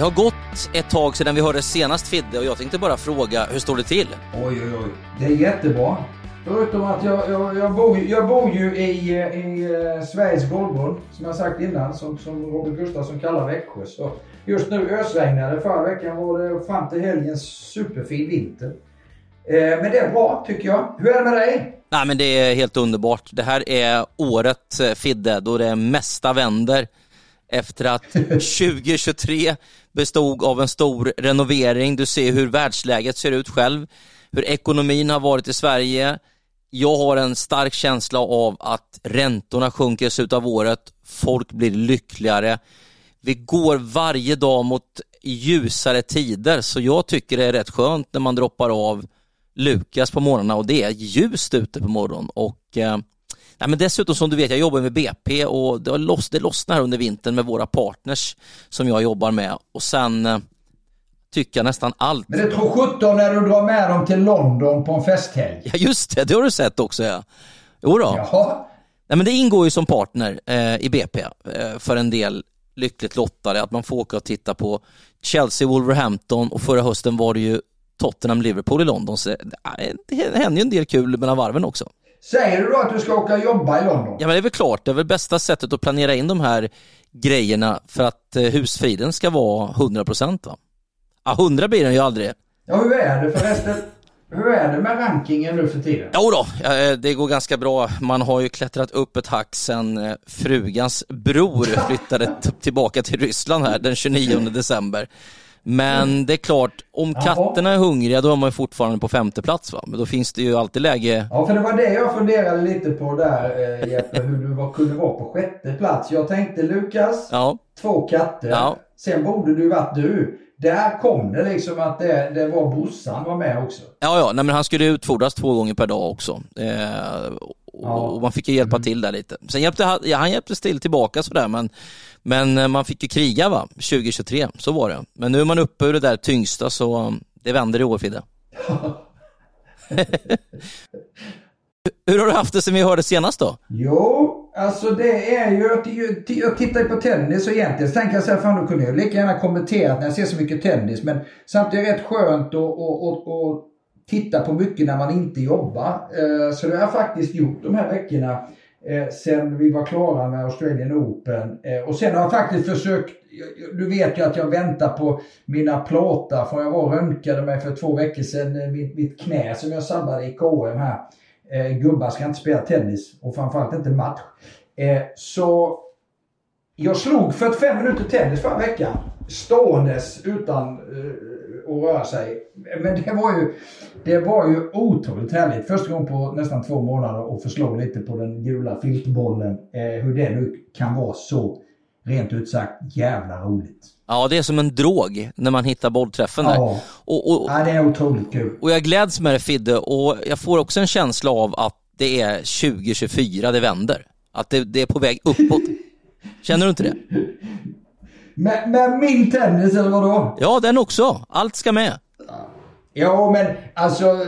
Det har gått ett tag sedan vi hörde senast Fidde och jag tänkte bara fråga, hur står det till? Oj, oj, oj. Det är jättebra. Förutom att jag, jag, jag, bor, jag bor ju i, i uh, Sveriges golvbrunn, som jag sagt innan, som, som Robert Gustafsson kallar Växjö. Så just nu ösregnade. Förra veckan var det fram till helgen superfin vinter. Uh, men det är bra tycker jag. Hur är det med dig? Nej, men det är helt underbart. Det här är året, eh, Fidde, då det mesta vänder efter att 2023 bestod av en stor renovering. Du ser hur världsläget ser ut själv, hur ekonomin har varit i Sverige. Jag har en stark känsla av att räntorna sjunker i slutet av året, folk blir lyckligare. Vi går varje dag mot ljusare tider, så jag tycker det är rätt skönt när man droppar av Lukas på morgnarna och det är ljust ute på morgonen. Och eh, Nej, men dessutom som du vet, jag jobbar med BP och det, loss, det lossnar under vintern med våra partners som jag jobbar med och sen eh, tycker jag nästan allt. Men det tror 17 när du drar med dem till London på en festhelg. Ja just det, det har du sett också ja. Jo då. Jaha. Nej, men det ingår ju som partner eh, i BP eh, för en del lyckligt lottade att man får åka och titta på Chelsea, Wolverhampton och förra hösten var det ju Tottenham, Liverpool i London. Så det, det händer ju en del kul mellan varven också. Säger du då att du ska åka och jobba i London? Ja men det är väl klart, det är väl bästa sättet att planera in de här grejerna för att eh, husfriden ska vara 100% va? Ja 100 blir den ju aldrig. Ja hur är det förresten? Hur är det med rankingen nu för tiden? Jo då, eh, det går ganska bra. Man har ju klättrat upp ett hack sen eh, frugans bror flyttade tillbaka till Ryssland här den 29 december. Men det är klart, om katterna är hungriga då är man ju fortfarande på femte plats va? Men då finns det ju alltid läge. Ja, för det var det jag funderade lite på där eh, Jeppe, hur du var, kunde vara på sjätte plats. Jag tänkte Lukas, ja. två katter. Ja. Sen borde du varit du. Där kom det liksom att det, det var brorsan var med också. Ja, ja, nej, men han skulle utfodras två gånger per dag också. Eh, och, och man fick ju hjälpa mm. till där lite. Sen hjälpte ja, han hjälpte till tillbaka sådär men men eh, man fick ju kriga va, 2023, så var det. Men nu är man uppe ur det där tyngsta så mm, det vänder i år Fidde. Hur har du haft det sen vi hörde senast då? Jo, alltså det är ju, jag tittar ju på tennis och egentligen så tänker jag så här, fan då kunde jag lika gärna kommentera när jag ser så mycket tennis. Men samtidigt är det rätt skönt att och, och, och titta på mycket när man inte jobbar. Eh, så det har jag faktiskt gjort de här veckorna eh, sen vi var klara med Australian Open. Eh, och sen har jag faktiskt försökt, du vet ju att jag väntar på mina plåtar för jag var och röntgade mig för två veckor sedan, eh, mitt, mitt knä som jag sabbade i KM här. Eh, gubbar ska inte spela tennis och framförallt inte match. Eh, så jag slog 45 minuter tennis förra veckan. Ståendes utan eh, att röra sig. Men det var ju, det var ju otroligt härligt. Första gången på nästan två månader att få slå lite på den gula filtbollen. Eh, hur det nu kan vara så, rent ut sagt, jävla roligt. Ja, det är som en drog när man hittar bollträffen där. Ja, och, och, ja det är otroligt kul. Och jag gläds med det Fidde och jag får också en känsla av att det är 2024 det vänder. Att det, det är på väg uppåt. Känner du inte det? Med, med min tennis eller vadå? Ja, den också. Allt ska med. Ja, men alltså,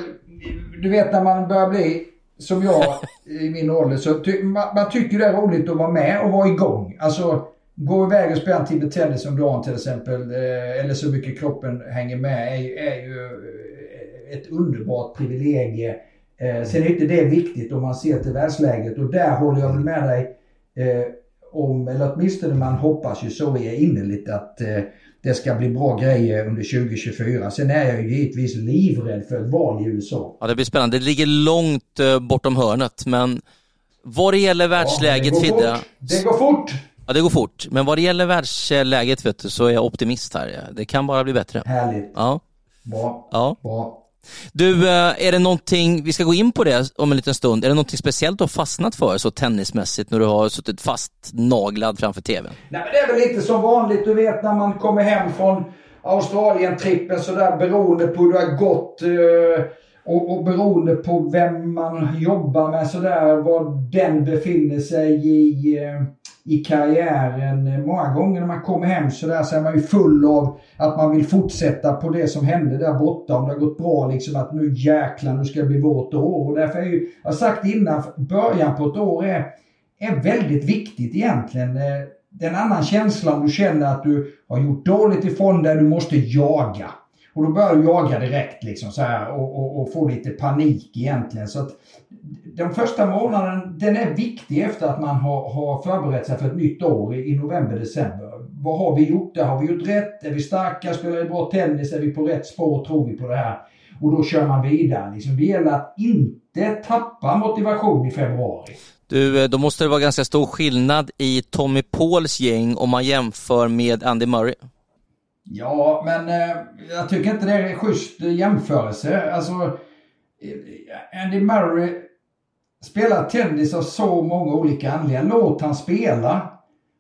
du vet när man börjar bli som jag i min ålder så ty man, man, tycker det är roligt att vara med och vara igång. Alltså gå iväg och spela en timme tennis om dagen till exempel eh, eller så mycket kroppen hänger med är, är ju eh, ett underbart privilegie. Eh, sen är inte det viktigt om man ser till världsläget och där håller jag med dig om, eller åtminstone man hoppas ju så är innerligt att eh, det ska bli bra grejer under 2024. Sen är jag ju givetvis livrädd för ett val i USA. Ja, det blir spännande. Det ligger långt eh, bortom hörnet, men vad det gäller världsläget, ja, det Fidde. Det går fort! Ja, det går fort. Men vad det gäller världsläget, vet du, så är jag optimist här. Det kan bara bli bättre. Härligt. Ja. Bra. Ja. Bra. Du, eh, är det någonting, vi ska gå in på det om en liten stund, är det någonting speciellt du har fastnat för så tennismässigt när du har suttit fast naglad framför TVn? Nej men det är väl lite som vanligt, du vet när man kommer hem från Australien-trippen sådär beroende på hur det har gått eh, och, och beroende på vem man jobbar med sådär, var den befinner sig i eh, i karriären. Många gånger när man kommer hem så där så är man ju full av att man vill fortsätta på det som hände där borta. Om det har gått bra liksom att nu jäklar nu ska det bli vårt år. Och därför är ju, jag har sagt innan, början på ett år är, är väldigt viktigt egentligen. Eh, det är en annan känsla om du känner att du har gjort dåligt ifrån dig, du måste jaga. Och då börjar du jaga direkt liksom så här och, och, och få lite panik egentligen. Så att den första månaden, den är viktig efter att man har, har förberett sig för ett nytt år i, november, december. Vad har vi gjort där? Har vi gjort rätt? Är vi starka? Spelar vi bra tennis? Är vi på rätt spår? Tror vi på det här? Och då kör man vidare. Liksom, det gäller att inte tappa motivation i februari. Du, eh, då måste det vara ganska stor skillnad i Tommy Pauls gäng om man jämför med Andy Murray. Ja, men eh, jag tycker inte det är en schysst jämförelse. Alltså, eh, Andy Murray spelar tennis av så många olika anledningar. Låt han spela.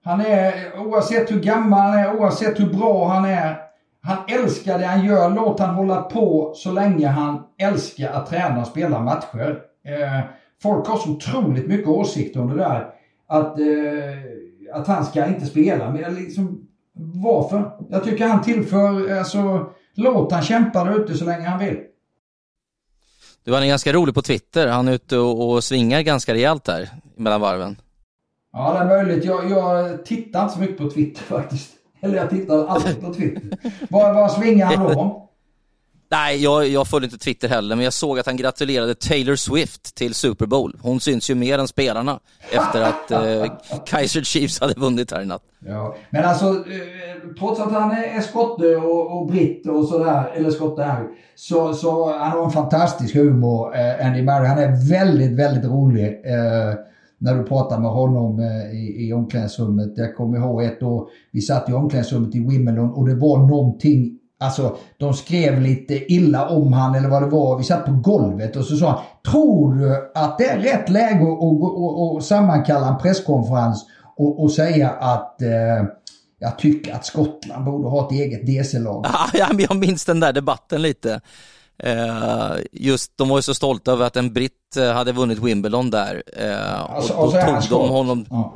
Han är, oavsett hur gammal han är, oavsett hur bra han är, han älskar det han gör. Låt han hålla på så länge han älskar att träna och spela matcher. Eh, folk har så otroligt mycket åsikter om det där. Att, eh, att han ska inte spela. Men liksom, varför? Jag tycker han tillför, alltså, låt han kämpa där ute så länge han vill. Du, han är ganska rolig på Twitter. Han är ute och, och svingar ganska rejält där mellan varven. Ja, det är möjligt. Jag, jag tittar inte så mycket på Twitter faktiskt. Eller jag tittar alltid på Twitter. Vad, vad svingar han då? Nej, jag, jag följer inte Twitter heller, men jag såg att han gratulerade Taylor Swift till Super Bowl. Hon syns ju mer än spelarna efter att eh, Kaiser Chiefs hade vunnit här i natt. Ja, men alltså, eh, trots att han är skotte och, och britt och sådär, eller skotte är så, så han har en fantastisk humor, eh, Andy Murray. Han är väldigt, väldigt rolig. Eh, när du pratar med honom eh, i, i omklädningsrummet. Jag kommer ihåg ett år, vi satt i omklädningsrummet i Wimbledon och det var någonting Alltså, de skrev lite illa om han eller vad det var. Vi satt på golvet och så sa han, tror du att det är rätt läge att, att, sammankalla en presskonferens och, och säga att eh, jag tycker att Skottland borde ha ett eget DC-lag? Ja, jag minns den där debatten lite. Eh, just, de var ju så stolta över att en britt eh, hade vunnit Wimbledon där. Eh, alltså, och då tog de honom... Ja.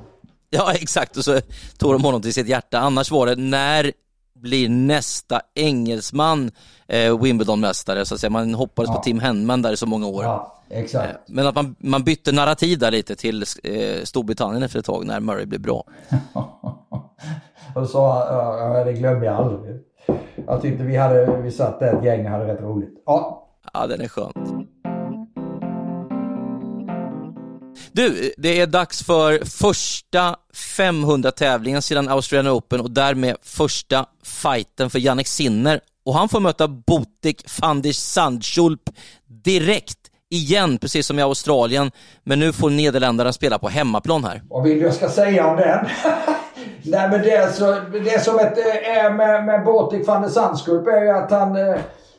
ja, exakt. Och så tog de honom till sitt hjärta. Annars var det när blir nästa engelsman eh, Wimbledon-mästare. Så att säga. Man hoppades ja. på Tim Henman där i så många år. Ja, exakt. Eh, men att man, man bytte narrativ där lite till eh, Storbritannien efter ett tag när Murray blev bra. och så, ja, det glömmer jag aldrig. Jag tyckte vi hade, vi satt där ett gäng och hade rätt roligt. Ja. Ja, den är skön. Du, det är dags för första 500-tävlingen sedan Australian Open och därmed första fighten för Jannik Sinner. Och han får möta Botik van der Sandschulp direkt igen, precis som i Australien. Men nu får Nederländerna spela på hemmaplan här. Vad vill du jag ska säga om den? Nej men det, är så, det är som ett, eh, är med, med Botik van der Sandschulp är ju att han eh,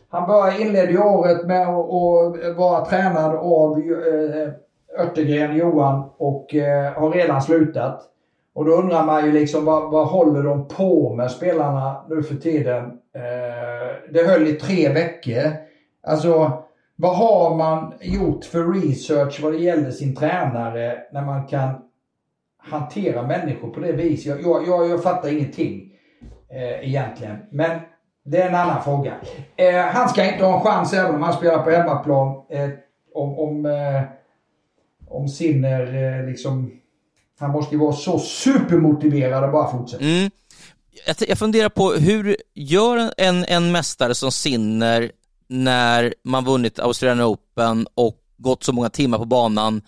han började inledde året med att vara tränad av eh, Örtegren, Johan och eh, har redan slutat. Och då undrar man ju liksom vad, vad håller de på med spelarna nu för tiden? Eh, det höll i tre veckor. Alltså vad har man gjort för research vad det gäller sin tränare när man kan hantera människor på det viset? Jag, jag, jag, jag fattar ingenting eh, egentligen. Men det är en annan fråga. Eh, han ska inte ha en chans även om han spelar på hemmaplan. Eh, om, om eh, om Sinner eh, liksom... Han måste ju vara så supermotiverad och bara fortsätta. Mm. Jag, jag funderar på hur gör en, en mästare som Sinner när man vunnit Australian Open och gått så många timmar på banan?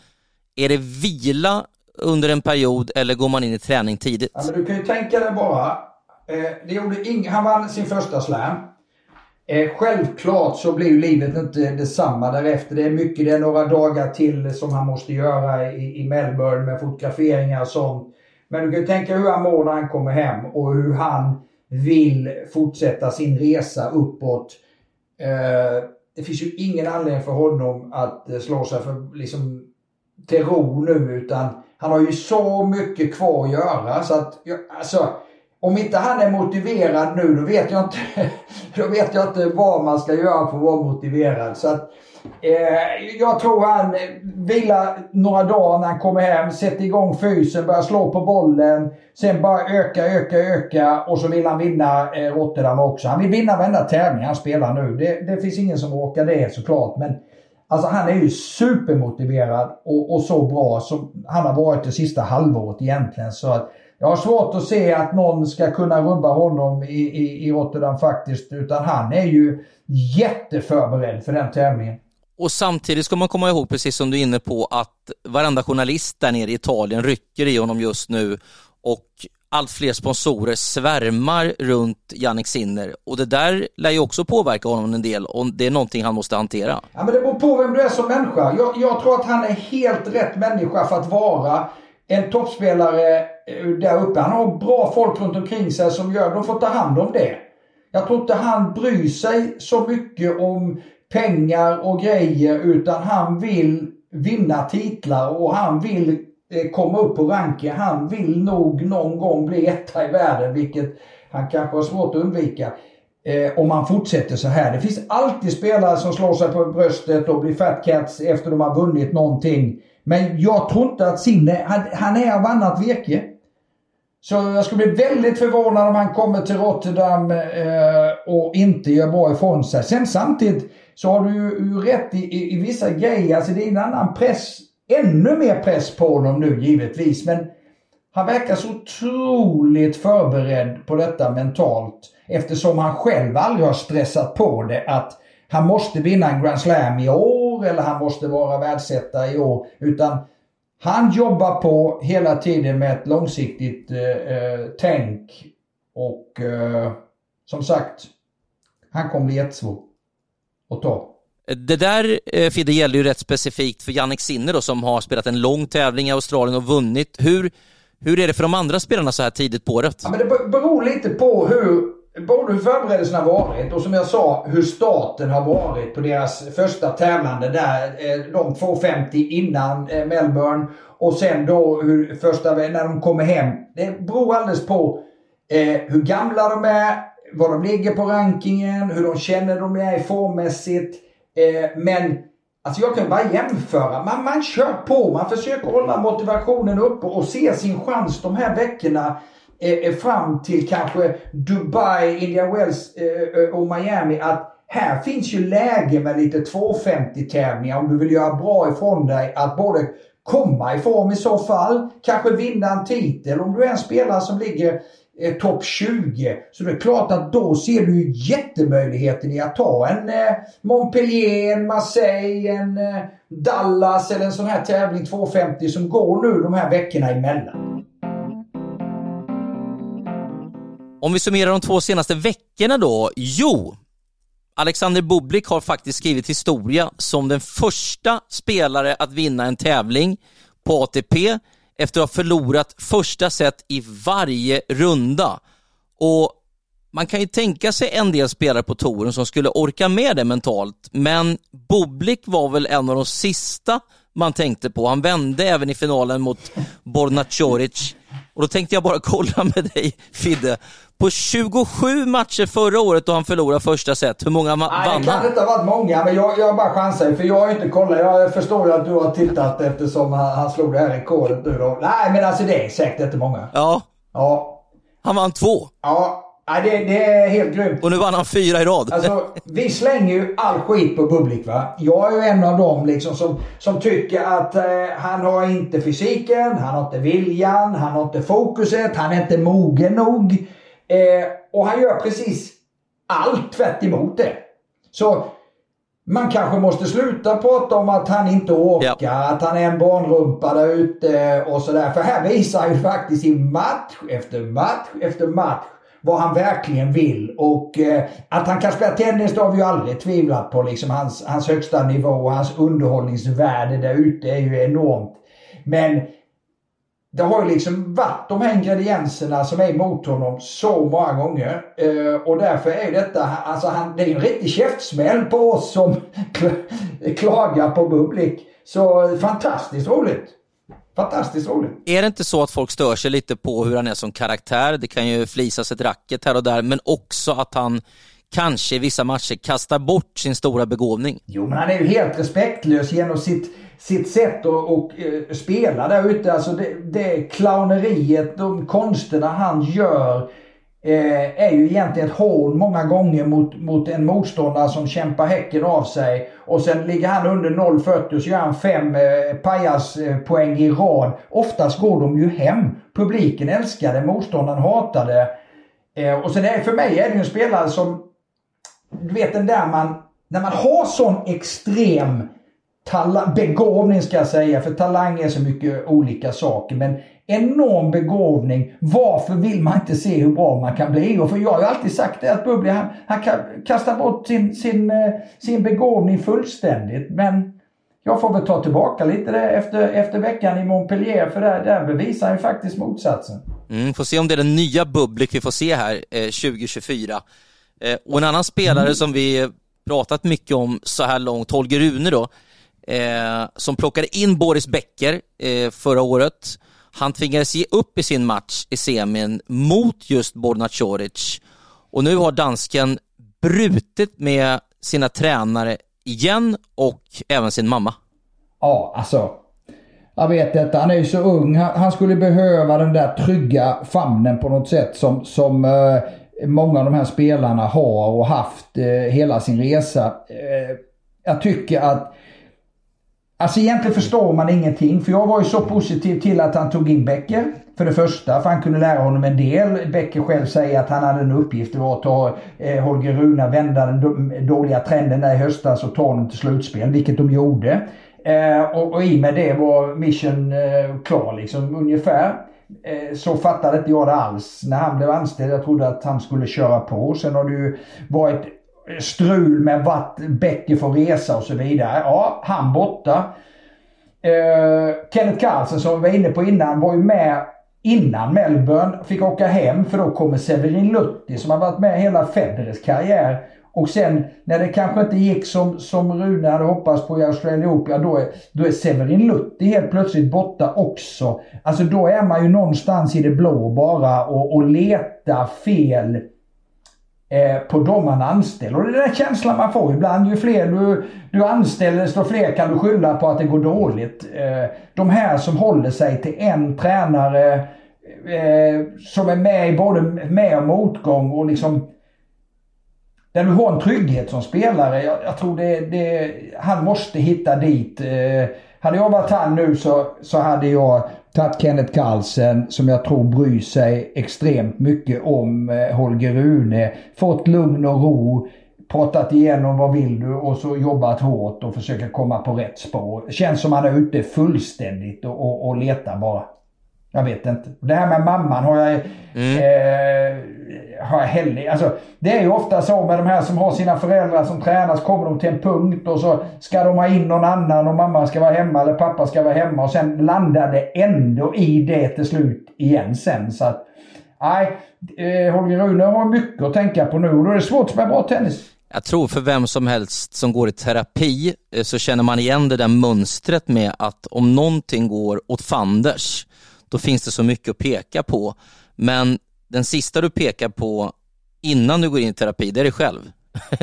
Är det vila under en period eller går man in i träning tidigt? Ja, men du kan ju tänka dig bara. Eh, det gjorde ing- han vann sin första slam. Eh, självklart så blir ju livet inte detsamma därefter. Det är mycket, det är några dagar till som han måste göra i, i Melbourne med fotograferingar och sånt. Men du kan ju tänka hur han mår när han kommer hem och hur han vill fortsätta sin resa uppåt. Eh, det finns ju ingen anledning för honom att eh, slå sig för, liksom, till ro nu utan han har ju så mycket kvar att göra så att, alltså om inte han är motiverad nu då vet jag inte, då vet jag inte vad man ska göra för att vara motiverad. Så att, eh, jag tror han vilar några dagar när han kommer hem, sätter igång fysen, börjar slå på bollen. Sen bara öka, öka, öka och så vill han vinna eh, Rotterdam också. Han vill vinna varenda tävling han spelar nu. Det, det finns ingen som orkar det såklart. Men Alltså han är ju supermotiverad och, och så bra som han har varit det sista halvåret egentligen. Så att jag har svårt att se att någon ska kunna rubba honom i, i, i Rotterdam faktiskt. Utan han är ju jätteförberedd för den tävlingen. Och samtidigt ska man komma ihåg, precis som du är inne på, att varenda journalist där nere i Italien rycker i honom just nu och allt fler sponsorer svärmar runt Jannik Sinner och det där lär ju också påverka honom en del och det är någonting han måste hantera. Ja, men det beror på vem du är som människa. Jag, jag tror att han är helt rätt människa för att vara en toppspelare Eh, där uppe. Han har bra folk runt omkring sig som gör, de får ta hand om det. Jag tror inte han bryr sig så mycket om pengar och grejer utan han vill vinna titlar och han vill eh, komma upp på ranken. Han vill nog någon gång bli etta i världen vilket han kanske har svårt att undvika eh, om han fortsätter så här. Det finns alltid spelare som slår sig på bröstet och blir fat cats efter de har vunnit någonting. Men jag tror inte att Sinne, han, han är av annat virke. Så jag skulle bli väldigt förvånad om han kommer till Rotterdam eh, och inte gör bra ifrån sig. Sen samtidigt så har du ju rätt i, i, i, vissa grejer. Alltså det är en annan press, ännu mer press på honom nu givetvis. Men han verkar så otroligt förberedd på detta mentalt. Eftersom han själv aldrig har stressat på det att han måste vinna en Grand Slam i år eller han måste vara världsetta i år. Utan han jobbar på hela tiden med ett långsiktigt eh, eh, tänk och eh, som sagt, han kommer bli jättesvår att ta. Det där eh, Fidde gäller ju rätt specifikt för Jannik Sinner då, som har spelat en lång tävling i Australien och vunnit. Hur, hur är det för de andra spelarna så här tidigt på året? Ja, men det beror lite på hur både hur förberedelserna varit och som jag sa hur starten har varit på deras första tävlande där. Eh, de 2.50 innan eh, Melbourne och sen då hur första, när de kommer hem. Det beror alldeles på eh, hur gamla de är, var de ligger på rankingen, hur de känner de är formmässigt. Eh, men Alltså jag kan bara jämföra. Man, man kör på, man försöker hålla motivationen uppe och se sin chans de här veckorna fram till kanske Dubai, Indian Wells eh, eh, och Miami att här finns ju läge med lite 250 tävlingar om du vill göra bra ifrån dig att både komma i form i så fall, kanske vinna en titel om du är en spelare som ligger eh, topp 20. Så det är klart att då ser du ju jättemöjligheten i att ta en eh, Montpellier, en Marseille, en eh, Dallas eller en sån här tävling 250 som går nu de här veckorna emellan. Om vi summerar de två senaste veckorna då. Jo, Alexander Bublik har faktiskt skrivit historia som den första spelare att vinna en tävling på ATP efter att ha förlorat första set i varje runda. Och man kan ju tänka sig en del spelare på touren som skulle orka med det mentalt, men Bublik var väl en av de sista man tänkte på. Han vände även i finalen mot Borna Coric. Och då tänkte jag bara kolla med dig, Fidde. På 27 matcher förra året då han förlorade första set, hur många vann han? Det kan inte ha varit många, men jag, jag bara chansar för jag har inte kollat. Jag förstår ju att du har tittat eftersom han, han slog det här rekordet nu då. Nej, men alltså det är säkert inte många. Ja. Ja. Han vann två. Ja. Nej, det, det, är helt grymt. Och nu vann han fyra i rad. Alltså, vi slänger ju all skit på Bublik va. Jag är ju en av dem liksom som, som tycker att eh, han har inte fysiken, han har inte viljan, han har inte fokuset, han är inte mogen nog. Eh, och han gör precis allt tvärt emot det. Så man kanske måste sluta prata om att han inte orkar, ja. att han är en barnrumpa där ute och sådär. För här visar han ju faktiskt i match efter match efter match vad han verkligen vill. Och eh, att han kan spela tennis det har vi ju aldrig tvivlat på. Liksom hans, hans högsta nivå och hans underhållningsvärde där ute är ju enormt. Men det har ju liksom varit de här ingredienserna som är emot honom så många gånger. Eh, och därför är detta, alltså han, det är en riktig käftsmäll på oss som klagar på Bublik. Så fantastiskt roligt. Fantastiskt roligt. Är det inte så att folk stör sig lite på hur han är som karaktär? Det kan ju flisas ett racket här och där, men också att han kanske i vissa matcher kastar bort sin stora begåvning. Jo, men han är ju helt respektlös genom sitt, sitt sätt att och, eh, uh, spela där ute. Alltså det, det clowneriet, de konsterna han gör eh, är ju egentligen ett hån många gånger mot, mot en motståndare som kämpar häcken av sig. Och sen ligger han under 0,40 och så gör han fem eh, pajaspoäng i rad. Oftast går de ju hem. Publiken älskar det, motståndaren hatar det. Eh, och sen är, för mig är det ju en spelare som, du vet den där man, när man har sån extrem talang, begåvning ska jag säga, för talang är så mycket olika saker. Men enorm begåvning. Varför vill man inte se hur bra man kan bli? Och för jag har ju alltid sagt det att Bubbly han, han kastar bort sin, sin, eh, sin begåvning fullständigt. Men jag får väl ta tillbaka lite det efter, efter veckan i Montpellier för där, där bevisar han ju faktiskt motsatsen. Mm, får se om det är den nya Bublik vi får se här eh, 2024. Eh, och en annan spelare mm. som vi pratat mycket om så här långt, Holger Rune då, eh, som plockade in Boris Becker eh, förra året. Han tvingades ge upp i sin match i semin mot just Borna Coric. Och nu har dansken brutit med sina tränare igen och även sin mamma. Ja, alltså. Jag vet inte, han är ju så ung. Han, skulle behöva den där trygga famnen på något sätt som, som eh, många av de här spelarna har och haft eh, hela sin resa. Eh, jag tycker att Alltså egentligen förstår man ingenting. För jag var ju så positiv till att han tog in Becker. För det första, för han kunde lära honom en del. Becker själv säger att han hade en uppgift. Det var att ta eh, Holger Runa, vända den dåliga trenden där i höstas och ta honom till slutspel. Vilket de gjorde. Eh, och, och i och med det var mission eh, klar liksom ungefär. Eh, så fattade inte jag det alls när han blev anställd. Jag trodde att han skulle köra på. Sen har det ju varit strul med vart Becker får resa och så vidare. Ja, han borta. Eh, Kenneth Carlsen som vi var inne på innan var ju med innan Melbourne. Fick åka hem för då kommer Severin Lutti som har varit med hela Federers karriär. Och sen när det kanske inte gick som, som Rune hade hoppats på i Australian Open, då är, då är Severin Lutti helt plötsligt borta också. Alltså då är man ju någonstans i det blå bara och, och letar fel Eh, på de man anställer. Och det är den känslan man får ibland. Ju fler du, du anställer desto fler kan du skylla på att det går dåligt. Eh, de här som håller sig till en tränare eh, som är med i både med och motgång och liksom där du har en trygghet som spelare. Jag, jag tror det, det, han måste hitta dit. Eh, hade jag varit han nu så, så hade jag tagit Kenneth Carlsen som jag tror bryr sig extremt mycket om eh, Holger Rune. Fått lugn och ro, pratat igenom vad vill du och så jobbat hårt och försöka komma på rätt spår. Känns som han är ute fullständigt och, och, och letar bara. Jag vet inte. Det här med mamman har jag... Mm. Eh, har jag heller, alltså, det är ju ofta så med de här som har sina föräldrar som tränas. Kommer de till en punkt och så ska de ha in någon annan och mamma ska vara hemma eller pappa ska vara hemma. Och sen landar det ändå i det till slut igen sen. Så att, nej, eh, Holger Rune har mycket att tänka på nu och då är det svårt att spela bra tennis. Jag tror för vem som helst som går i terapi eh, så känner man igen det där mönstret med att om någonting går åt fanders då finns det så mycket att peka på. Men den sista du pekar på innan du går in i terapi, det är dig själv.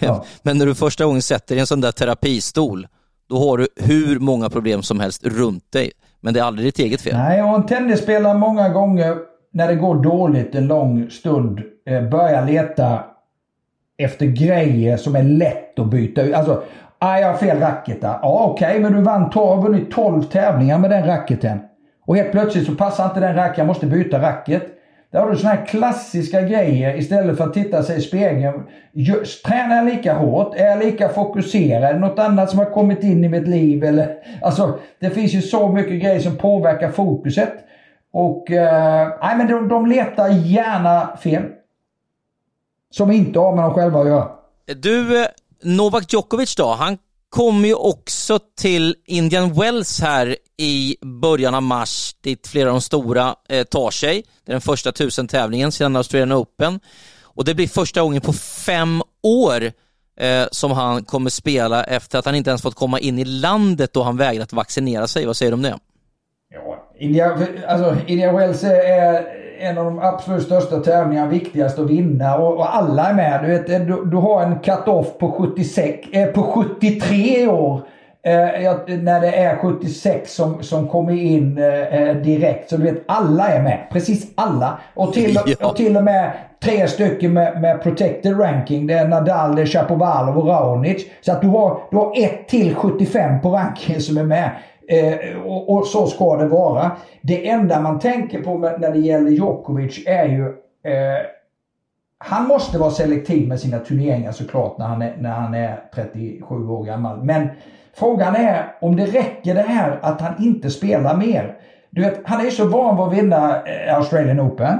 Ja. Men när du första gången sätter dig i en sån där terapistol, då har du hur många problem som helst runt dig. Men det är aldrig ditt eget fel. Nej, och en tennisspelare många gånger när det går dåligt en lång stund eh, börjar leta efter grejer som är lätt att byta ut. Alltså, ah, jag har fel racket där. Ja, okej, okay, men du vann, har vunnit 12 tävlingar med den racketen. Och helt plötsligt så passar inte den racket, jag måste byta racket. Där har du såna här klassiska grejer istället för att titta sig i spegeln. Just, tränar jag lika hårt? Är jag lika fokuserad? Är det något annat som har kommit in i mitt liv? Eller, alltså, det finns ju så mycket grejer som påverkar fokuset. Och eh, nej, men de, de letar gärna fel. Som inte har med dem själva att göra. Du, eh, Novak Djokovic då, han kommer ju också till Indian Wells här i början av mars dit flera av de stora eh, tar sig. Det är den första tusen-tävlingen sedan Australian Open och det blir första gången på fem år eh, som han kommer spela efter att han inte ens fått komma in i landet då han vägrat vaccinera sig. Vad säger du om det? Ja, India, alltså, India Wells är en av de absolut största tävlingarna, viktigast att vinna och, och, alla är med. Du, vet, du, du har en cut-off på, 76, eh, på 73 år eh, när det är 76 som, som kommer in eh, direkt. Så du vet, alla är med. Precis alla. Och till, ja. och, till och med tre stycken med, med protected ranking. Det är Nadal, det är Shapovalov och Raonic. Så att du har, du har ett till 75 på rankingen som är med. Eh, och, och, så ska det vara. Det enda man tänker på med, när det gäller Djokovic är ju eh, han måste vara selektiv med sina turneringar såklart när han är, när han är 37 år gammal. Men frågan är om det räcker det här att han inte spelar mer. Du vet, han är ju så van vid att vinna eh, Australian Open.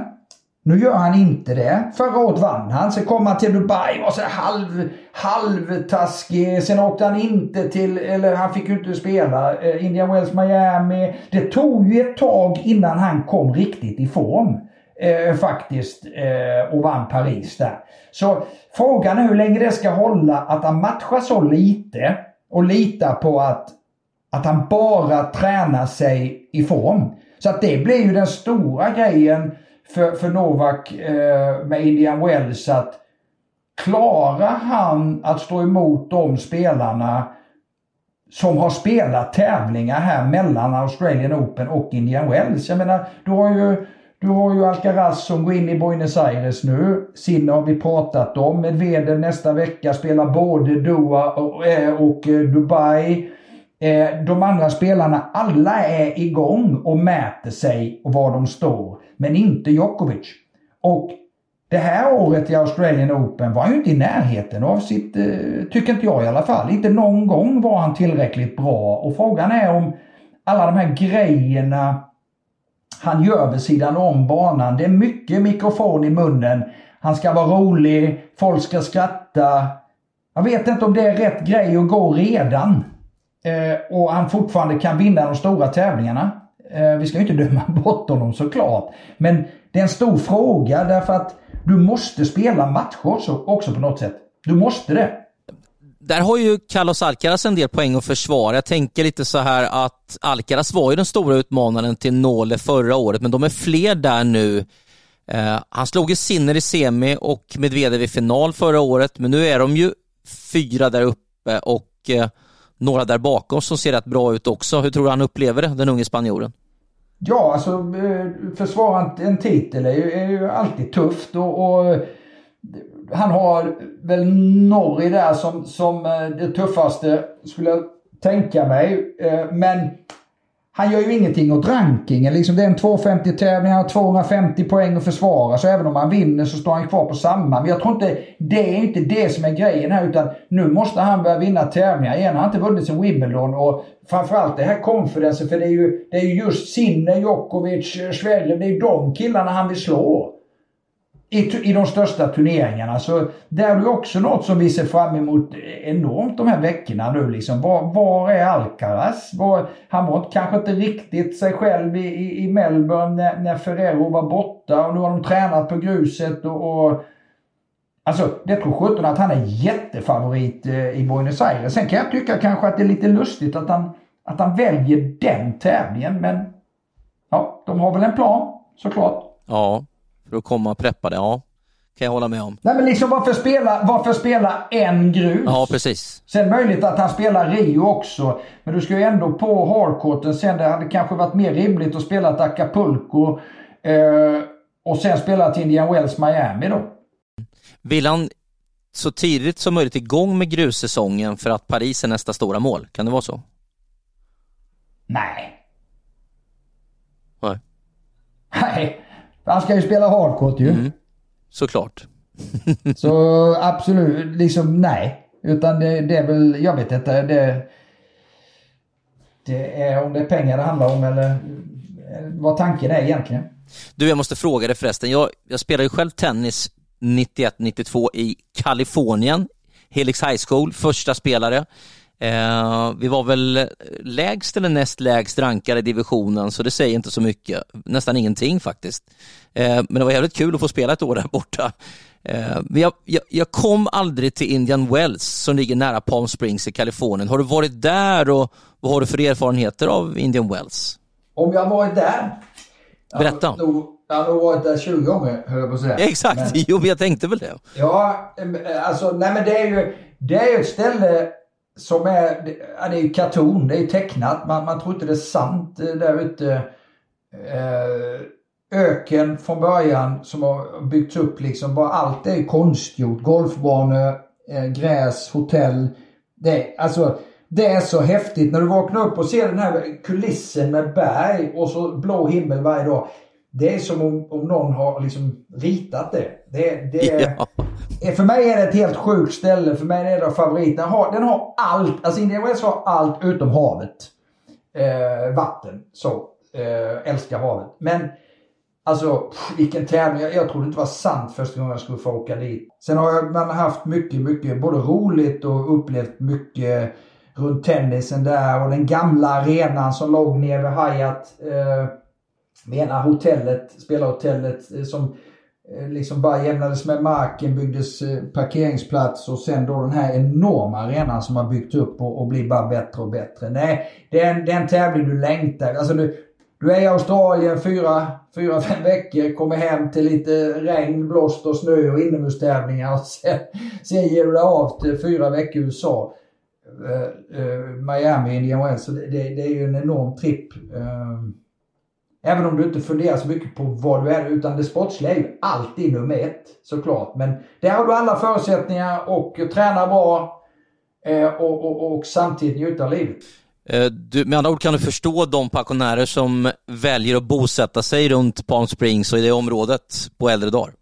Nu gör han inte det. Förra året vann han. Sen kom han till Dubai, var så halv, halvtaskig. Sen åkte han inte till, eller han fick ju inte spela, eh, Indian Wells Miami. Det tog ju ett tag innan han kom riktigt i form. Eh, faktiskt. Eh, och vann Paris där. Så frågan är hur länge det ska hålla att han matchar så lite och litar på att, att han bara tränar sig i form. Så att det blir ju den stora grejen för, för Novak eh, med Indian Wells att klarar han att stå emot de spelarna som har spelat tävlingar här mellan Australian Open och Indian Wells. Jag menar, du har ju, du har ju Alcaraz som går in i Buenos Aires nu. Sinne har vi pratat om. Medvedev nästa vecka spelar både Doha och, eh, och eh, Dubai. Eh, de andra spelarna, alla är igång och mäter sig och var de står. Men inte Djokovic. Och det här året i Australian Open var han ju inte i närheten av sitt, eh, tycker inte jag i alla fall. Inte någon gång var han tillräckligt bra. Och frågan är om alla de här grejerna han gör vid sidan om banan. Det är mycket mikrofon i munnen. Han ska vara rolig, folk ska skratta. Jag vet inte om det är rätt grej att gå redan. Eh, och han fortfarande kan vinna de stora tävlingarna. Eh, vi ska ju inte döma bort honom såklart. Men det är en stor fråga därför att du måste spela matcher också på något sätt. Du måste det. Där har ju Carlos Alcaraz en del poäng att försvara. Jag tänker lite så här att Alcaraz var ju den stora utmanaren till Nåle förra året, men de är fler där nu. Eh, han slog ju Sinner i semi och Medvedev i final förra året, men nu är de ju fyra där uppe och eh, några där bakom som ser rätt bra ut också. Hur tror du han upplever det, den unge spanjoren? Ja, alltså eh, försvara en titel är ju, är ju alltid tufft och, och, eh, han har väl Norri där som, som eh, det tuffaste skulle jag tänka mig. Men han gör ju ingenting åt rankingen. Liksom det är en 250 tävling, han har 250 poäng att försvara. Så även om han vinner så står han kvar på samma. Men jag tror inte, det är inte det som är grejen här utan nu måste han börja vinna tävlingar igen. Han har inte vunnit sen Wimbledon och framförallt det här confidence för det är ju, det är just Sinner, Djokovic, Zverev, det är ju de killarna han vill slå i, i de största turneringarna. Så det är ju också något som vi ser fram emot enormt de här veckorna nu. Liksom. Var, var är Alcaraz? Var, han var kanske inte riktigt sig själv i, i, i Melbourne när, när Ferrero var borta och nu har de tränat på gruset och, och Alltså, det tror sjutton att han är jättefavorit eh, i Buenos Aires. Sen kan jag tycka kanske att det är lite lustigt att han, att han väljer den tävlingen, men ja, de har väl en plan såklart. Ja, för att komma preppade, ja. Kan jag hålla med om. Nej men liksom varför spela, varför spela en grus? Ja precis. Sen möjligt att han spelar Rio också. Men du ska ju ändå på hardcourten sen. Det hade kanske varit mer rimligt att spela Acapulco. Eh, och sen spela till Indian Wells Miami då. Vill han så tidigt som möjligt igång med grussäsongen för att Paris är nästa stora mål? Kan det vara så? Nej. Nej. Nej. Han ska ju spela hardcourt ju. Mm. Såklart. så absolut, liksom nej. Utan det, det, är väl, jag vet inte. Det, det är om det är pengar det handlar om eller vad tanken är egentligen. Du, jag måste fråga dig förresten. Jag, jag spelar ju själv tennis 91-92 i Kalifornien, Helix High School, första spelare. Eh, vi var väl lägst eller näst lägst rankade i divisionen, så det säger inte så mycket. Nästan ingenting faktiskt. Eh, men det var jävligt kul att få spela ett år där borta. Eh, men jag, jag, jag, kom aldrig till Indian Wells som ligger nära Palm Springs i Kalifornien. Har du varit där och vad har du för erfarenheter av Indian Wells? Om jag varit där? Berätta. Jag har nog varit där 20 gånger, höll jag på att säga. Exakt, men, jo men jag tänkte väl det. Ja, alltså nej men det är ju, det är ju ett ställe som är, ja, det är ju karton, det är tecknat, man, man tror inte det är sant eh, där ute. Eh, öken från början som har byggts upp liksom, bara allt är konstgjort. Golfbanor, eh, gräs, hotell. Det, alltså, det är så häftigt när du vaknar upp och ser den här kulissen med berg och så blå himmel varje dag. Det är som om, om någon har liksom ritat det. det, det ja. Eh, för mig är det ett helt sjukt ställe. För mig är det favorit. Den har, den har allt. Alltså Indian Wells har allt utom havet. Eh, vatten. Så. Eh, älskar havet. Men Alltså vilken tävling. Jag, jag trodde inte det var sant första gången jag skulle få åka dit. Sen har man haft mycket, mycket både roligt och upplevt mycket runt tennisen där och den gamla arenan som låg nere vid Hayat. Eh, ena hotellet, spelarhotellet eh, som Eh, liksom bara jämnades med marken, byggdes eh, parkeringsplats och sen då den här enorma arenan som har byggt upp och, och blir bara bättre och bättre. Nej, det är en, det är en tävling du längtar. Alltså du, du är i Australien fyra, fyra, fem veckor, kommer hem till lite regn, blåst och snö och inomhustävlingar och sen, sen ger du dig av till fyra veckor i USA. Uh, uh, Miami, Indian Wells. Så det, det, det, är ju en enorm tripp. Uh, även om du inte funderar så mycket på vad du är, utan det sportsliga är ju alltid nummer ett såklart. Men där har du alla förutsättningar och träna bra och, och, och samtidigt njuta av livet. Eh, du, med andra ord kan du förstå de pensionärer som väljer att bosätta sig runt Palm Springs och i det området på äldre dagar.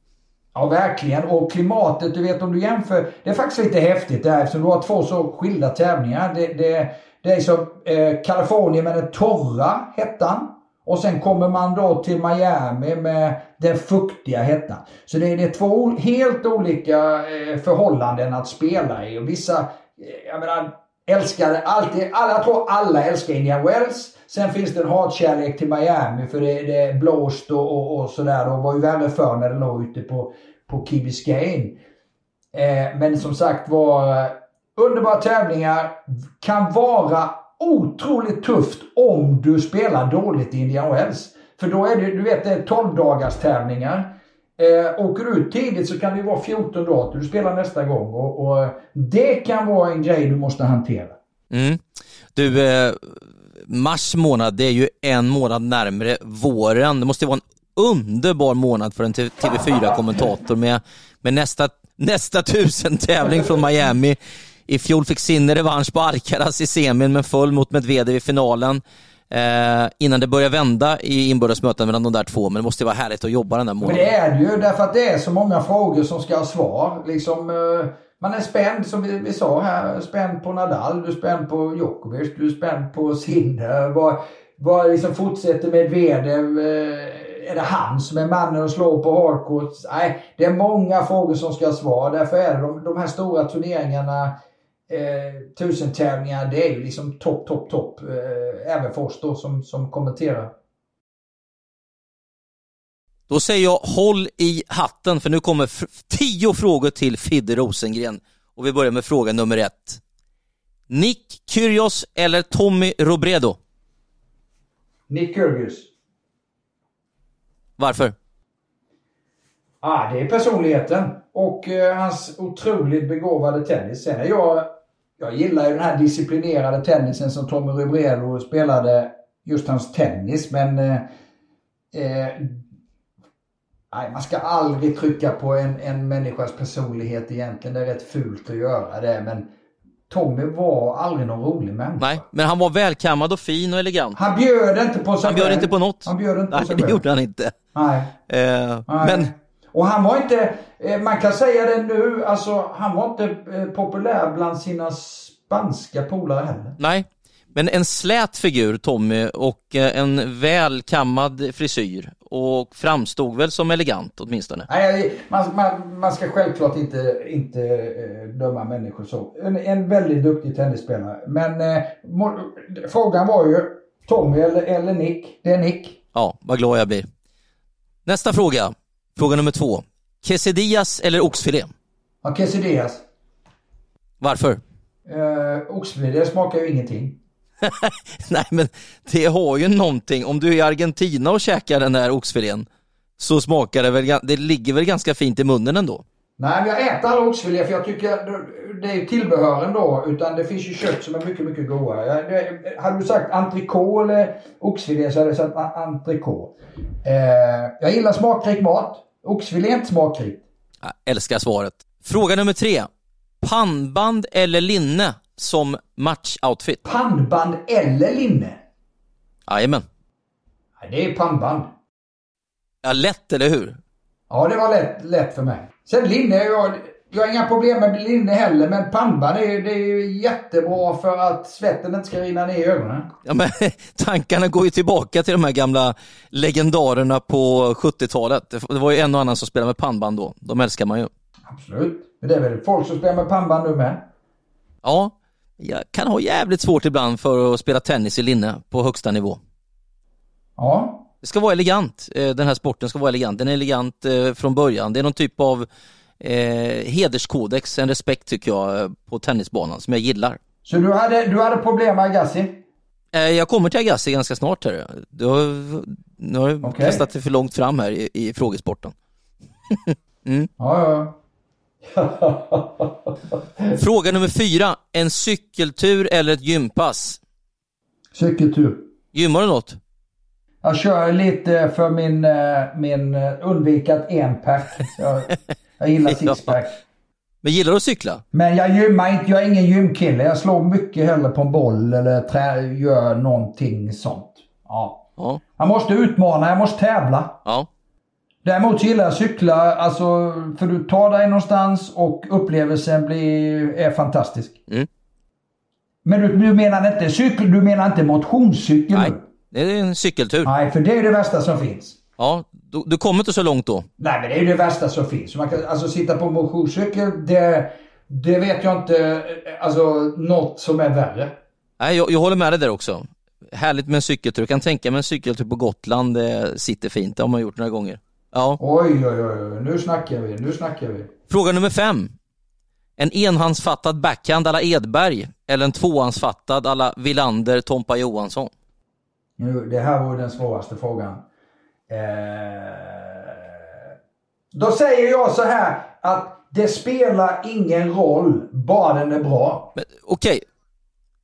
Ja, verkligen. Och klimatet, du vet om du jämför. Det är faktiskt lite häftigt där eftersom du har två så skilda tävlingar. Det, det, det är som eh, Kalifornien med den torra hettan. Och sen kommer man då till Miami med den fuktiga hettan. Så det, det är två helt olika eh, förhållanden att spela i. Och vissa, eh, jag menar, älskar alltid, alla, jag tror alla älskar Indian Wells. Sen finns det en hatkärlek till Miami för det, det är blåst och, och, och sådär. Det var ju värre förr när det låg ute på, på Key Biscayne. Eh, men som sagt var eh, underbara tävlingar. Kan vara otroligt tufft om du spelar dåligt i Indian Wells. För då är det, du vet, det är 12 dagars tävlingar. Eh, åker du ut tidigt så kan det vara 14 dagar till du spelar nästa gång. Och, och, eh, det kan vara en grej du måste hantera. Mm. Du, eh, mars månad, det är ju en månad närmre våren. Det måste vara en underbar månad för en TV4-kommentator med, med nästa, nästa tusen tävling från Miami. I fjol fick Sinner revansch på Alcaraz i semin men föll mot Medvedev i finalen eh, innan det börjar vända i inbördesmöten mellan de där två. Men det måste vara härligt att jobba den där månaden. Men det är det ju därför att det är så många frågor som ska ha svar. Liksom, eh, man är spänd som vi, vi sa här, spänd på Nadal, du är spänd på Djokovic, du är spänd på Sinner. Vad, vad liksom fortsätter Medvedev? Eh, är det han som är mannen att slå på hardcourt? Nej, det är många frågor som ska ha svar. Därför är det de, de här stora turneringarna eh, tusentävlingar, det är ju liksom topp, topp, topp. Eh, även för oss då som, som kommenterar. Då säger jag håll i hatten för nu kommer tio frågor till Fidde Rosengren. Och vi börjar med fråga nummer ett. Nick Kyrgios eller Tommy Robredo? Nick Kyrgios. Varför? Ah, det är personligheten och eh, hans otroligt begåvade tennis. Sen är jag jag gillar ju den här disciplinerade tennisen som Tommy Ribredo spelade. Just hans tennis men... Eh, eh, nej, man ska aldrig trycka på en, en människas personlighet egentligen. Det är rätt fult att göra det men Tommy var aldrig någon rolig människa. Nej, men han var välkammad och fin och elegant. Han bjöd inte på sig Han bjöd inte på något. Han bjöd inte Nej, på sig det gjorde han inte. Nej. Eh, Nej. Men och han var inte, eh, man kan säga det nu, alltså han var inte eh, populär bland sina spanska polare heller. Nej, men en slät figur Tommy och eh, en välkammad frisyr och framstod väl som elegant åtminstone. Nej, man, man, man ska självklart inte, inte döma människor så. En, en väldigt duktig tennisspelare. Men eh, må, frågan var ju Tommy eller, eller Nick. Det är Nick. Ja, vad glad jag blir. Nästa fråga. Fråga nummer två. Quesadillas eller oxfilé? Ja, quesadillas. Varför? Eh, oxfilé, smakar ju ingenting. Nej, men det har ju någonting. Om du är i Argentina och käkar den här oxfilén så smakar det väl, det ligger väl ganska fint i munnen ändå? Nej, jag äter aldrig oxfilé för jag tycker det är ju tillbehören då. Utan det finns ju kött som är mycket, mycket godare. Jag, det, hade du sagt entrecote eller oxfilé så hade jag sagt entrecote. Eh, jag gillar smakrik mat. Oxfilé är inte smakrikt. Jag älskar svaret. Fråga nummer tre. Pannband eller linne som matchoutfit? Pannband eller linne? Jajamän. Det är pannband. Ja, lätt, eller hur? Ja, det var lätt, lätt för mig. Sen linne, jag, jag har inga problem med linne heller, men pannband är, det är jättebra för att svetten inte ska rinna ner i ögonen. Ja, men tankarna går ju tillbaka till de här gamla legendarerna på 70-talet. Det var ju en och annan som spelade med pannband då. De älskar man ju. Absolut. Men det är väl folk som spelar med pannband nu med? Ja, jag kan ha jävligt svårt ibland för att spela tennis i linne på högsta nivå. Ja. Det ska vara elegant. Eh, den här sporten ska vara elegant. Den är elegant eh, från början. Det är någon typ av eh, hederskodex, en respekt tycker jag eh, på tennisbanan som jag gillar. Så du hade, du hade problem med Agassi? Jag kommer till Agassi ganska snart här. Du har, nu har du okay. kastat det för långt fram här i, i frågesporten. mm. Ja, ja. Fråga nummer fyra. En cykeltur eller ett gympass? Cykeltur. Gymmar du något? Jag kör lite för min, eh, min eh, undvikat enpack. Jag, jag gillar sixpack. Men gillar du att cykla? Men jag gymmar inte. Jag är ingen gymkille. Jag slår mycket hellre på en boll eller trä, gör någonting sånt. Ja. ja. Jag måste utmana, jag måste tävla. Ja. Däremot gillar jag att cykla, alltså, för du tar dig någonstans och upplevelsen blir, är fantastisk. Mm. Men du, du menar inte cykel, du menar inte motionscykel? Nej. Det är en cykeltur. Nej, för det är det värsta som finns. Ja, du, du kommer inte så långt då. Nej, men det är ju det värsta som finns. Man kan, alltså sitta på motionscykel, det, det vet jag inte, alltså något som är värre. Nej, jag, jag håller med dig där också. Härligt med en cykeltur. Jag kan tänka mig en cykeltur på Gotland, det sitter fint. Det har man gjort några gånger. Ja. Oj, oj, oj, nu snackar vi, nu snackar vi. Fråga nummer fem. En enhandsfattad backhand alla Edberg eller en tvåhandsfattad alla Villander, Tompa Johansson? Nu, det här var den svåraste frågan. Eh, då säger jag så här att det spelar ingen roll, bara den är bra. Okej. Okay.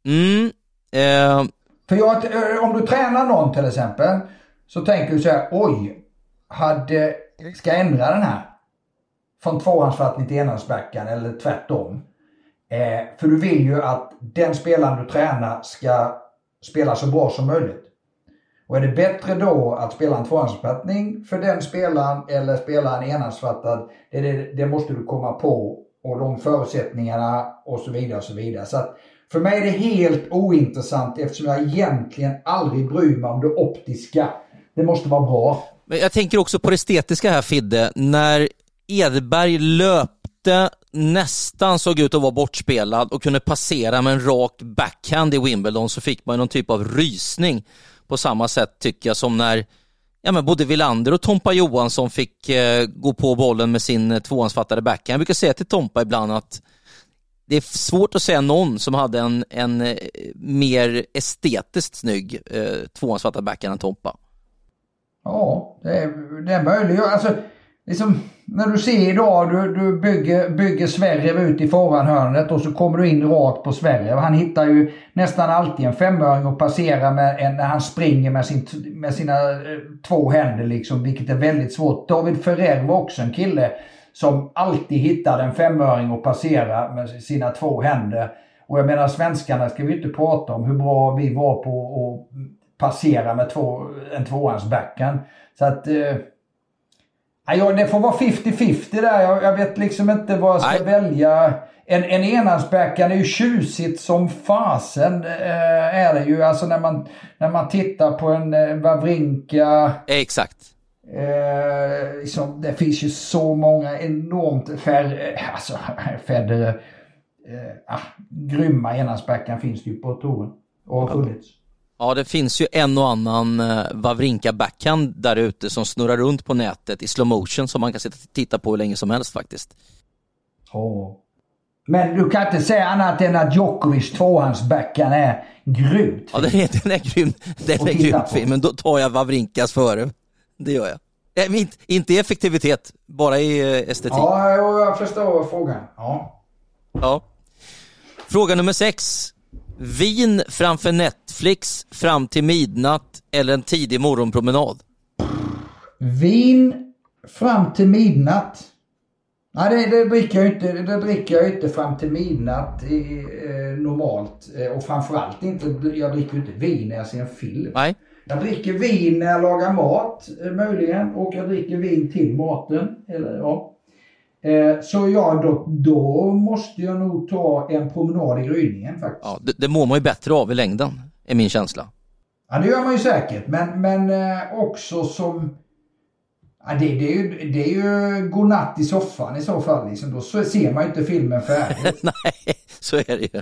Mm. Eh. För jag, eh, om du tränar någon till exempel, så tänker du så här, oj, hade, ska jag ändra den här? Från tvåhandsfattning till enhandsbackhand eller tvärtom. Eh, för du vill ju att den spelaren du tränar ska spela så bra som möjligt. Och är det bättre då att spela en tvåhandsfattning för den spelaren eller spela en enhandsfattad, det, det, det, måste du komma på och de förutsättningarna och så vidare och så vidare. Så att för mig är det helt ointressant eftersom jag egentligen aldrig bryr mig om det optiska. Det måste vara bra. Men jag tänker också på det estetiska här Fidde. När Edberg löpte, nästan såg ut att vara bortspelad och kunde passera med en rak backhand i Wimbledon så fick man någon typ av rysning på samma sätt tycker jag som när ja, men både Villander och Tompa Johansson fick eh, gå på bollen med sin eh, tvåhandsfattade backhand. Jag brukar säga till Tompa ibland att det är svårt att säga någon som hade en, en eh, mer estetiskt snygg eh, tvåhandsfattad backhand än Tompa. Ja, det är, det är möjligt. Alltså, liksom, när du ser idag, du, du bygger, bygger Sverige ut i förhandhörnet och så kommer du in rakt på Sverige. Han hittar ju nästan alltid en femöring och passerar med en, när han springer med, sin, med sina eh, två händer liksom, vilket är väldigt svårt. David Ferrer var också en kille som alltid hittade en femöring och passera med sina två händer. Och jag menar svenskarna ska vi inte prata om hur bra vi var på att passera med två, en tvåhandsbackhand. Så att eh, Ja, det får vara 50-50 där. Jag, jag, vet liksom inte vad jag ska Nej. välja. En, en enhandsbackhand är ju tjusigt som fasen. Eh, är det ju. Alltså när man, när man tittar på en eh, Wawrinka. Exakt. Eh, liksom, det finns ju så många enormt färre, eh, alltså Federer. Eh, ah, grymma enhandsbackhand finns det ju på touren. Och har funnits. Ja, det finns ju en och annan uh, Wawrinka backhand där ute som snurrar runt på nätet i slow motion som man kan sitta och titta på hur länge som helst faktiskt. Oh. Men du kan inte säga annat än att Djokovic tvåhandsbackhand är grymt Ja, den är, den är grym. Den är grymt fin, men då tar jag Wawrinkas före. Det gör jag. Nej, inte, inte i effektivitet, bara i eh, estetik. Ja, jag förstår frågan. Ja. Ja. Fråga nummer sex. Vin framför Netflix fram till midnatt eller en tidig morgonpromenad? Vin fram till midnatt. Nej, det, det, dricker jag inte, det dricker jag inte fram till midnatt i, eh, normalt. Eh, och framförallt inte, jag dricker inte vin när jag ser en film. Nej. Jag dricker vin när jag lagar mat eh, möjligen och jag dricker vin till maten. Eller, ja. Eh, så ja, då, då måste jag nog ta en promenad i gryningen faktiskt. Ja, det, det mår man ju bättre av i längden, är min känsla. Ja, det gör man ju säkert. Men, men eh, också som... Ja, det, det, är ju, det är ju godnatt i soffan i så fall. Liksom. Då så ser man ju inte filmen färdig. Nej, så är det ju.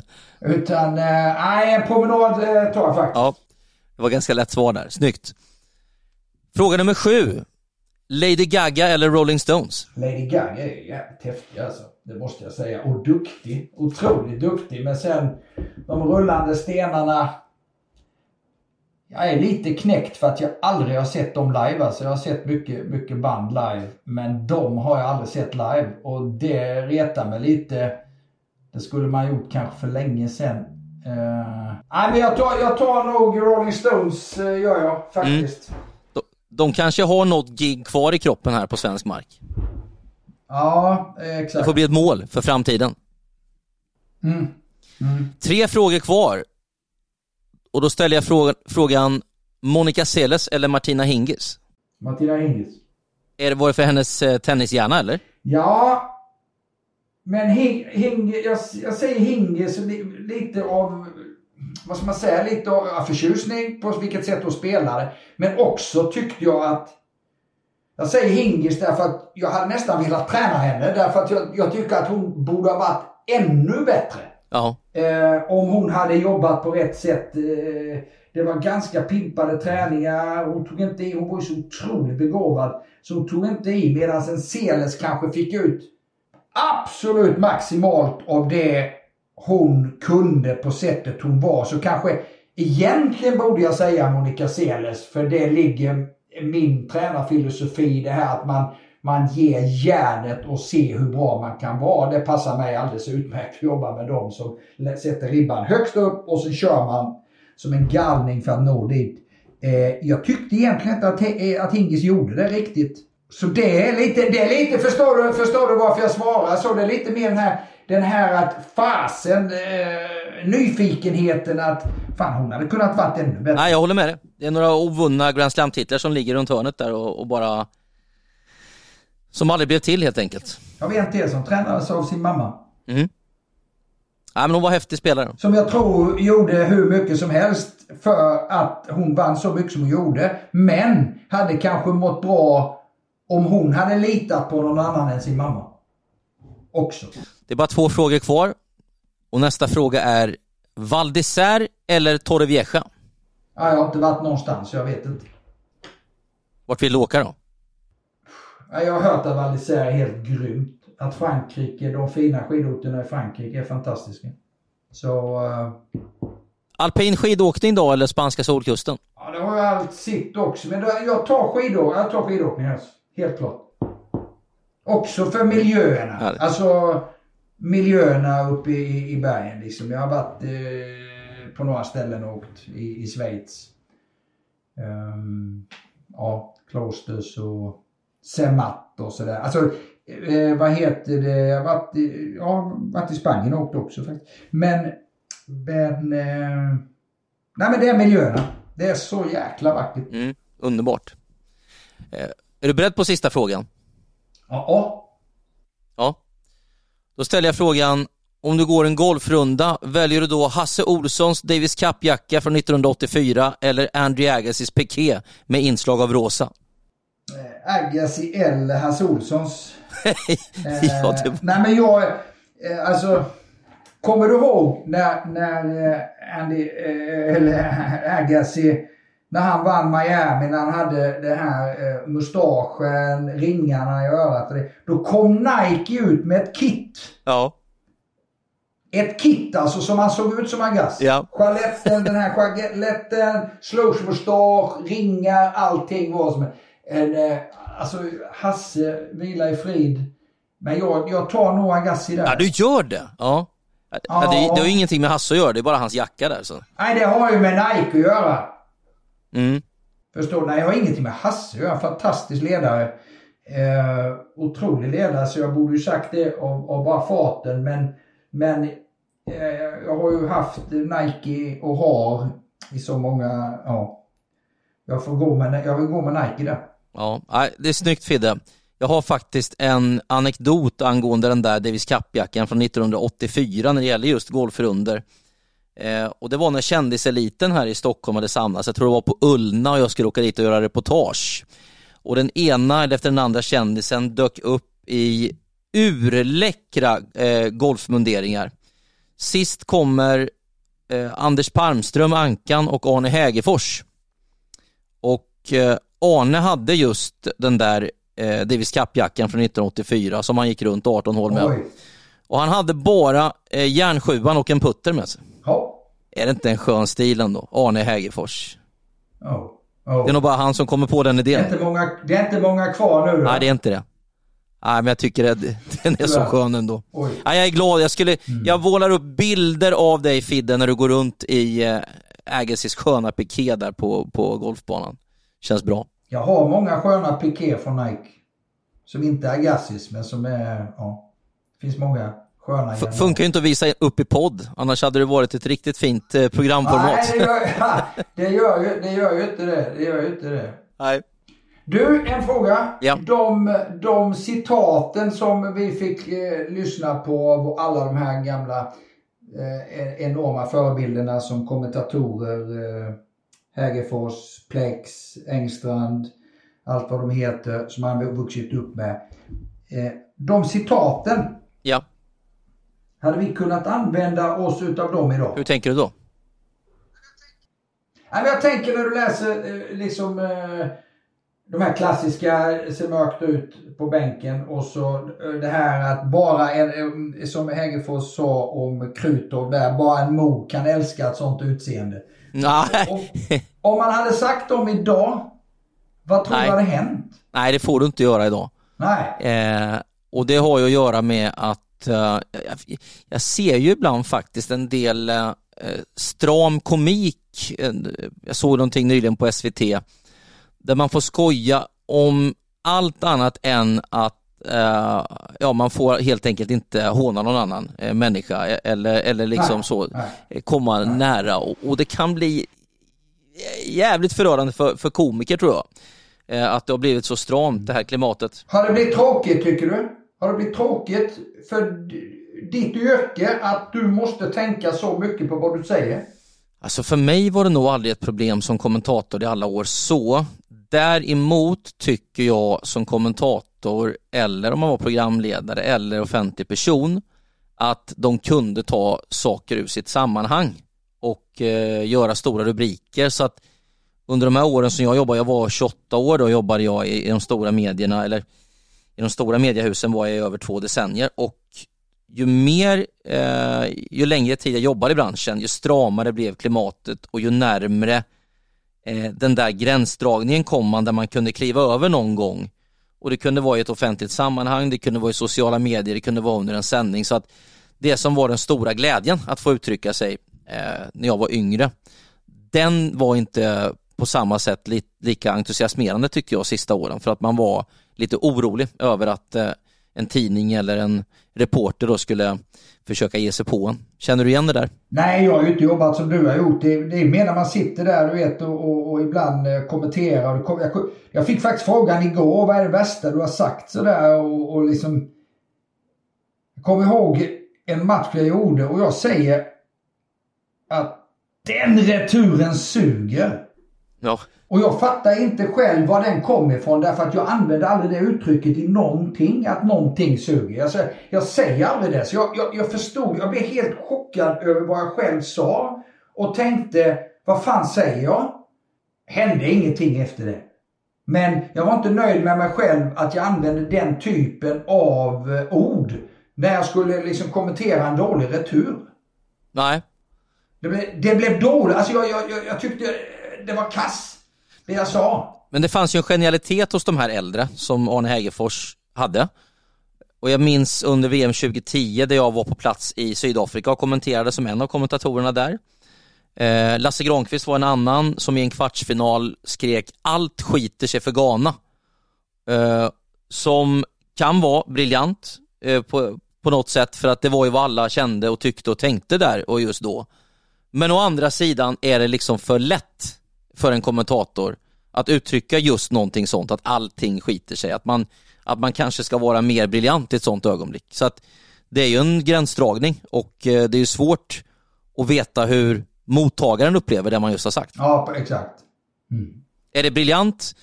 Utan, eh, nej, en promenad tar jag faktiskt. Ja, det var ganska lätt svar där. Snyggt. Fråga nummer sju. Lady Gaga eller Rolling Stones? Lady Gaga är jävligt häftig alltså. Det måste jag säga. Och duktig. Otroligt duktig. Men sen de rullande stenarna. Jag är lite knäckt för att jag aldrig har sett dem live. Alltså jag har sett mycket, mycket band live. Men de har jag aldrig sett live. Och det retar mig lite. Det skulle man gjort kanske för länge sedan. Uh, nej men jag tar, jag tar nog Rolling Stones, uh, gör jag faktiskt. Mm. De, kanske har något gig kvar i kroppen här på svensk mark. Ja, exakt. Det får bli ett mål för framtiden. Mm. Mm. Tre frågor kvar. Och då ställer jag frågan, frågan Monica Seles eller Martina Hingis? Martina Hingis. Är det, var det för hennes eh, tennishjärna eller? Ja, men Hing, Hing, jag, jag säger Hingis lite av, vad ska man säga, lite av förtjusning på vilket sätt hon spelade. Men också tyckte jag att, jag säger Hingis därför att jag hade nästan velat träna henne. Därför att jag, jag tycker att hon borde ha varit ännu bättre. Ja. Eh, om hon hade jobbat på rätt sätt. Eh, det var ganska pimpade träningar. Hon tog inte i, hon var ju så otroligt begåvad. Så hon tog inte i medan en Seles kanske fick ut absolut maximalt av det hon kunde på sättet hon var. Så kanske egentligen borde jag säga Monica Seles för det ligger min tränarfilosofi i det här att man, man ger järnet och ser hur bra man kan vara. Det passar mig alldeles utmärkt att jobba med dem som sätter ribban högst upp och så kör man som en galning för att nå dit. Eh, jag tyckte egentligen inte att, eh, att Hingis gjorde det riktigt. Så det är lite, det är lite förstår, du, förstår du varför jag svarar så? Det är lite mer den här, den här att fasen, eh, nyfikenheten att fan hon hade kunnat varit ännu bättre. Nej, jag håller med dig. Det är några ovunna Grand Slam-titlar som ligger runt hörnet där och, och, bara... Som aldrig blev till helt enkelt. Jag vet till som tränades av sin mamma. Mm. Ja, men hon var häftig spelare. Som jag tror gjorde hur mycket som helst för att hon vann så mycket som hon gjorde. Men hade kanske mått bra om hon hade litat på någon annan än sin mamma. Också. Det är bara två frågor kvar. Och nästa fråga är Val d'Isère eller Torrevieja? Ja, jag har inte varit någonstans, jag vet inte. Vart vill du åka då? Jag har hört att Val d'Isère är helt grymt. Att Frankrike, de fina skidorterna i Frankrike är fantastiska. Så... Uh... Alpin skidåkning då eller spanska solkusten? Ja, det har jag allt sitt också. Men jag tar skidåkning, jag tar skidåkning alltså. Helt klart. Också för miljöerna. Ja. Alltså miljöerna uppe i, i bergen liksom. Jag har varit eh, på några ställen och åkt i, i Schweiz. Um, ja, Klosters och Zermatt och sådär. Alltså, eh, vad heter det? Jag har varit, i, ja, varit i Spanien och åkt också faktiskt. Men, men, eh, nej men det är miljöerna. Det är så jäkla vackert. Mm, underbart. Eh, är du beredd på sista frågan? Ja. Ja. Då ställer jag frågan, om du går en golfrunda, väljer du då Hasse Olssons Davis Cup-jacka från 1984 eller Andrew Agassiz Piqué med inslag av rosa? Eh, Agassi eller Hasse Olssons? ja, det... eh, nej men jag, eh, alltså, kommer du ihåg när, när Andy, eller Agassi när han vann Miami, när han hade det här eh, mustaschen, ringarna i örat. Och det, då kom Nike ut med ett kit. Ja. Ett kit alltså som han såg ut som Agassi. Ja. Chaletten, den här chaletten, slowsmustasch, ringar, allting var som en... Eh, alltså Hasse, vila i frid. Men jag, jag tar nog Agassi där. Ja, du gör det? Ja. ja. Det, det har ingenting med Hasse att göra, det är bara hans jacka där. Så. Nej, det har ju med Nike att göra. Mm. Förstår? Nej, jag har ingenting med Hasse att göra. Fantastisk ledare. Eh, otrolig ledare, så jag borde ju sagt det av, av bara farten. Men, men eh, jag har ju haft Nike och har i så många, ja. Jag får gå med, jag vill gå med Nike där. Ja, det är snyggt Fidde. Jag har faktiskt en anekdot angående den där Davis Cup-jackan från 1984 när det gäller just golfrunder. Eh, och det var när kändiseliten här i Stockholm hade samlats, jag tror det var på Ullna och jag skulle åka dit och göra reportage. Och den ena eller efter den andra kändisen dök upp i urläckra eh, golfmunderingar. Sist kommer eh, Anders Palmström, Ankan och Arne Hägerfors. Och eh, Arne hade just den där eh, Davis Cup-jackan från 1984 som han gick runt 18 hål med. Oj. Och han hade bara eh, järnsjuan och en putter med sig. Är det inte en skön stil ändå? Arne Hägerfors. Ja. Ja. Det är nog bara han som kommer på den Det är idén. inte många, det är inte många kvar nu då. Nej, det är inte det. Nej, men jag tycker att den är så skön ändå. Oj. Nej, jag är glad. Jag, skulle, jag vålar upp bilder av dig Fidde när du går runt i eh, Agassis sköna piké där på, på golfbanan. Känns bra. Jag har många sköna piké från Nike. Som inte är Agassis, men som är, ja. Det finns många sköna funkar ju inte att visa upp i podd, annars hade det varit ett riktigt fint eh, programformat. Nej, det gör, det, gör ju, det gör ju inte det. Det gör ju inte det. Nej. Du, en fråga. Ja. De, de citaten som vi fick eh, lyssna på av alla de här gamla eh, enorma förebilderna som kommentatorer, eh, Hägerfors, Plex, Engstrand, allt vad de heter som han vuxit upp med. Eh, de citaten, Ja, hade vi kunnat använda oss utav dem idag? hur tänker du då? Jag tänker när du läser eh, liksom eh, de här klassiska ser mörkt ut på bänken och så eh, det här att bara en, eh, som Hägerfors sa om Krutov där, bara en mo kan älska ett sånt utseende. Nej, Och, om man hade sagt dem idag, vad tror du hade hänt? Nej det får du inte göra idag. Nej. Eh, och det har ju att göra med att eh, jag, jag ser ju ibland faktiskt en del eh, stram komik. Jag såg någonting nyligen på SVT där man får skoja om allt annat än att eh, ja, man får helt enkelt inte håna någon annan människa eh, eller, eller liksom Nej, så nej. komma nära och, och det kan bli jävligt förödande för, för komiker tror jag. Att det har blivit så stramt det här klimatet. Har det blivit tråkigt tycker du? Har det blivit tråkigt för ditt yrke att du måste tänka så mycket på vad du säger? Alltså för mig var det nog aldrig ett problem som kommentator i alla år så. Däremot tycker jag som kommentator eller om man var programledare eller offentlig person att de kunde ta saker ur sitt sammanhang och eh, göra stora rubriker så att under de här åren som jag jobbade, jag var 28 år, då jobbade jag i, i de stora medierna eller i de stora mediehusen var jag i över två decennier och ju mer, eh, ju längre tid jag jobbade i branschen, ju stramare blev klimatet och ju närmre eh, den där gränsdragningen kom man där man kunde kliva över någon gång. Och det kunde vara i ett offentligt sammanhang, det kunde vara i sociala medier, det kunde vara under en sändning. Så att det som var den stora glädjen att få uttrycka sig eh, när jag var yngre, den var inte på samma sätt li lika entusiasmerande tyckte jag sista åren för att man var lite orolig över att eh, en tidning eller en reporter då skulle försöka ge sig på en. Känner du igen det där? Nej, jag har ju inte jobbat som du har gjort. Det, det är mer när man sitter där du vet och, och, och ibland eh, kommenterar. Kom, jag, jag fick faktiskt frågan igår, vad är det värsta du har sagt sådär och, och liksom... Jag kommer ihåg en match jag gjorde och jag säger att den returen suger. Ja, Och jag fattar inte själv var den kom ifrån därför att jag använder aldrig det uttrycket i någonting, att någonting suger. Säger, jag säger aldrig det. Så jag, jag, jag förstod, jag blev helt chockad över vad jag själv sa och tänkte, vad fan säger jag? Hände ingenting efter det. Men jag var inte nöjd med mig själv att jag använde den typen av eh, ord när jag skulle liksom kommentera en dålig retur. nej, Det blev, det blev dåligt. Alltså jag, jag, jag, jag tyckte det var kass. Det jag sa. Men det fanns ju en genialitet hos de här äldre som Arne Hägerfors hade. Och jag minns under VM 2010 där jag var på plats i Sydafrika och kommenterade som en av kommentatorerna där. Eh, Lasse Granqvist var en annan som i en kvartsfinal skrek allt skiter sig för Ghana. Eh, som kan vara briljant eh, på, på något sätt för att det var ju vad alla kände och tyckte och tänkte där och just då. Men å andra sidan är det liksom för lätt för en kommentator att uttrycka just någonting sånt, att allting skiter sig, att man, att man kanske ska vara mer briljant i ett sånt ögonblick. Så att det är ju en gränsdragning och eh, det är ju svårt att veta hur mottagaren upplever det man just har sagt. Ja, exakt. Mm. Är det briljant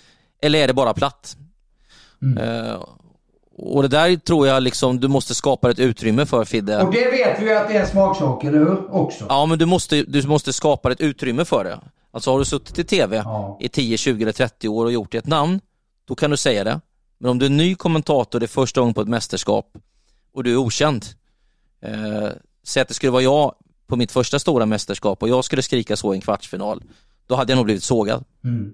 eller är det bara platt? Mm. Uh, och det där tror jag liksom du måste skapa ett utrymme för Fidde. Och det vet vi att det är en smaksak, eller hur? Också. Ja, men du måste, du måste skapa ett utrymme för det. Alltså har du suttit i TV ja. i 10, 20 eller 30 år och gjort ett namn, då kan du säga det. Men om du är ny kommentator, det är första gången på ett mästerskap och du är okänd. Eh, säg att det skulle vara jag på mitt första stora mästerskap och jag skulle skrika så i en kvartsfinal. Då hade jag nog blivit sågad. Mm.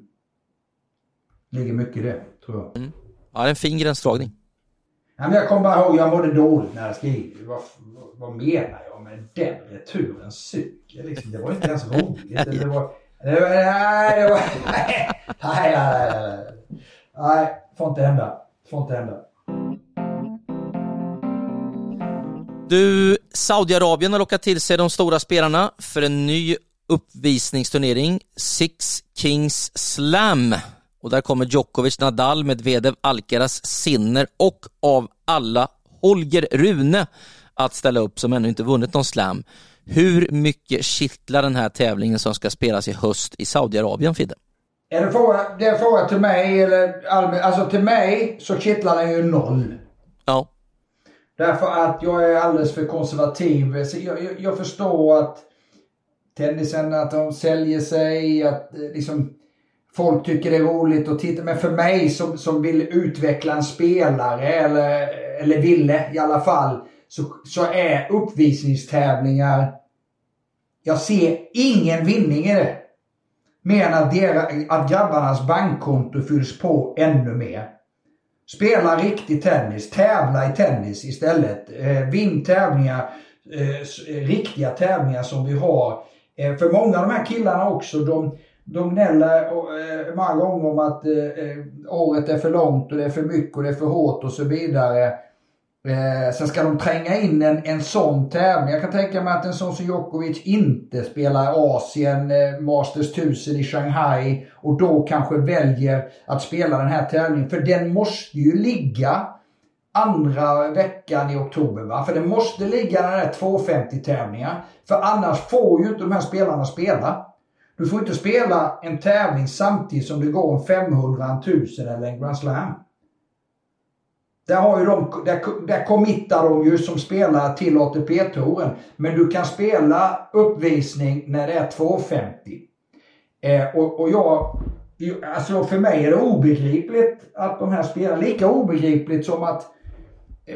ligger mycket i det, tror jag. Mm. Ja, det är en fin gränsdragning. Ja, men jag kommer bara ihåg, jag mådde dåligt när jag skrev. Vad, vad menar jag med den returen cykel? Liksom, det var inte ens roligt. det var, det var, nej, det var, nej, nej, nej, nej, nej, får inte hända. Får inte hända. Du, Saudiarabien har lockat till sig de stora spelarna för en ny uppvisningsturnering, Six Kings Slam. Och där kommer Djokovic, Nadal, Medvedev, Alcaraz, Sinner och av alla Holger Rune att ställa upp som ännu inte vunnit någon slam. Hur mycket kittlar den här tävlingen som ska spelas i höst i Saudiarabien, Fidde? Är det, fråga, det är en fråga till mig eller allmän, Alltså till mig så kittlar den ju noll. Ja. Därför att jag är alldeles för konservativ. Jag, jag, jag förstår att tennisen, att de säljer sig, att eh, liksom folk tycker det är roligt att titta. Men för mig som, som vill utveckla en spelare, eller, eller ville i alla fall, så, så är uppvisningstävlingar, jag ser ingen vinning i det. Mer än att, deras, att grabbarnas bankkonto fylls på ännu mer. Spela riktig tennis, tävla i tennis istället. Eh, vinn tävlingar, eh, eh riktiga tävlingar som vi har. Eh, för många av de här killarna också, de, de gnäller eh, många gånger om att eh, eh, året är för långt och det är för mycket och det är för hårt och så vidare. Eh, sen ska de tränga in en, en sån tävling. Jag kan tänka mig att en sån som Djokovic inte spelar Asien, eh, Masters 1000 i Shanghai och då kanske väljer att spela den här tävlingen. För den måste ju ligga andra veckan i oktober. Va? För den måste ligga den där 250-tävlingen. För annars får ju inte de här spelarna spela. Du får inte spela en tävling samtidigt som det går en 500, en 1000 eller en Grand Slam. Där, har ju de, där, där committar de ju som spelar till ATP-touren. Men du kan spela uppvisning när det är 250. Eh, och, och jag, alltså för mig är det obegripligt att de här spelar. Lika obegripligt som att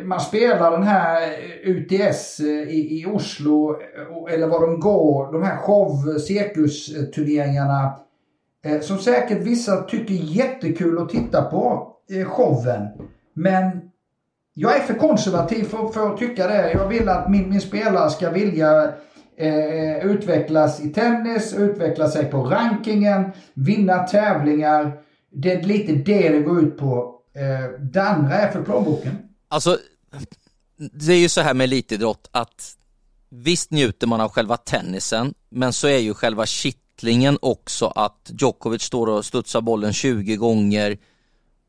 man spelar den här eh, UTS eh, i, i Oslo, eh, eller vad de går, de här show cirkusturneringarna. Eh, som säkert vissa tycker är jättekul att titta på, eh, showen. Men jag är för konservativ för, för att tycka det. Jag vill att min, min spelare ska vilja eh, utvecklas i tennis, utveckla sig på rankingen, vinna tävlingar. Det är lite det det går ut på. Eh, det andra är för plånboken. Alltså, det är ju så här med elitidrott att visst njuter man av själva tennisen, men så är ju själva kittlingen också att Djokovic står och studsar bollen 20 gånger,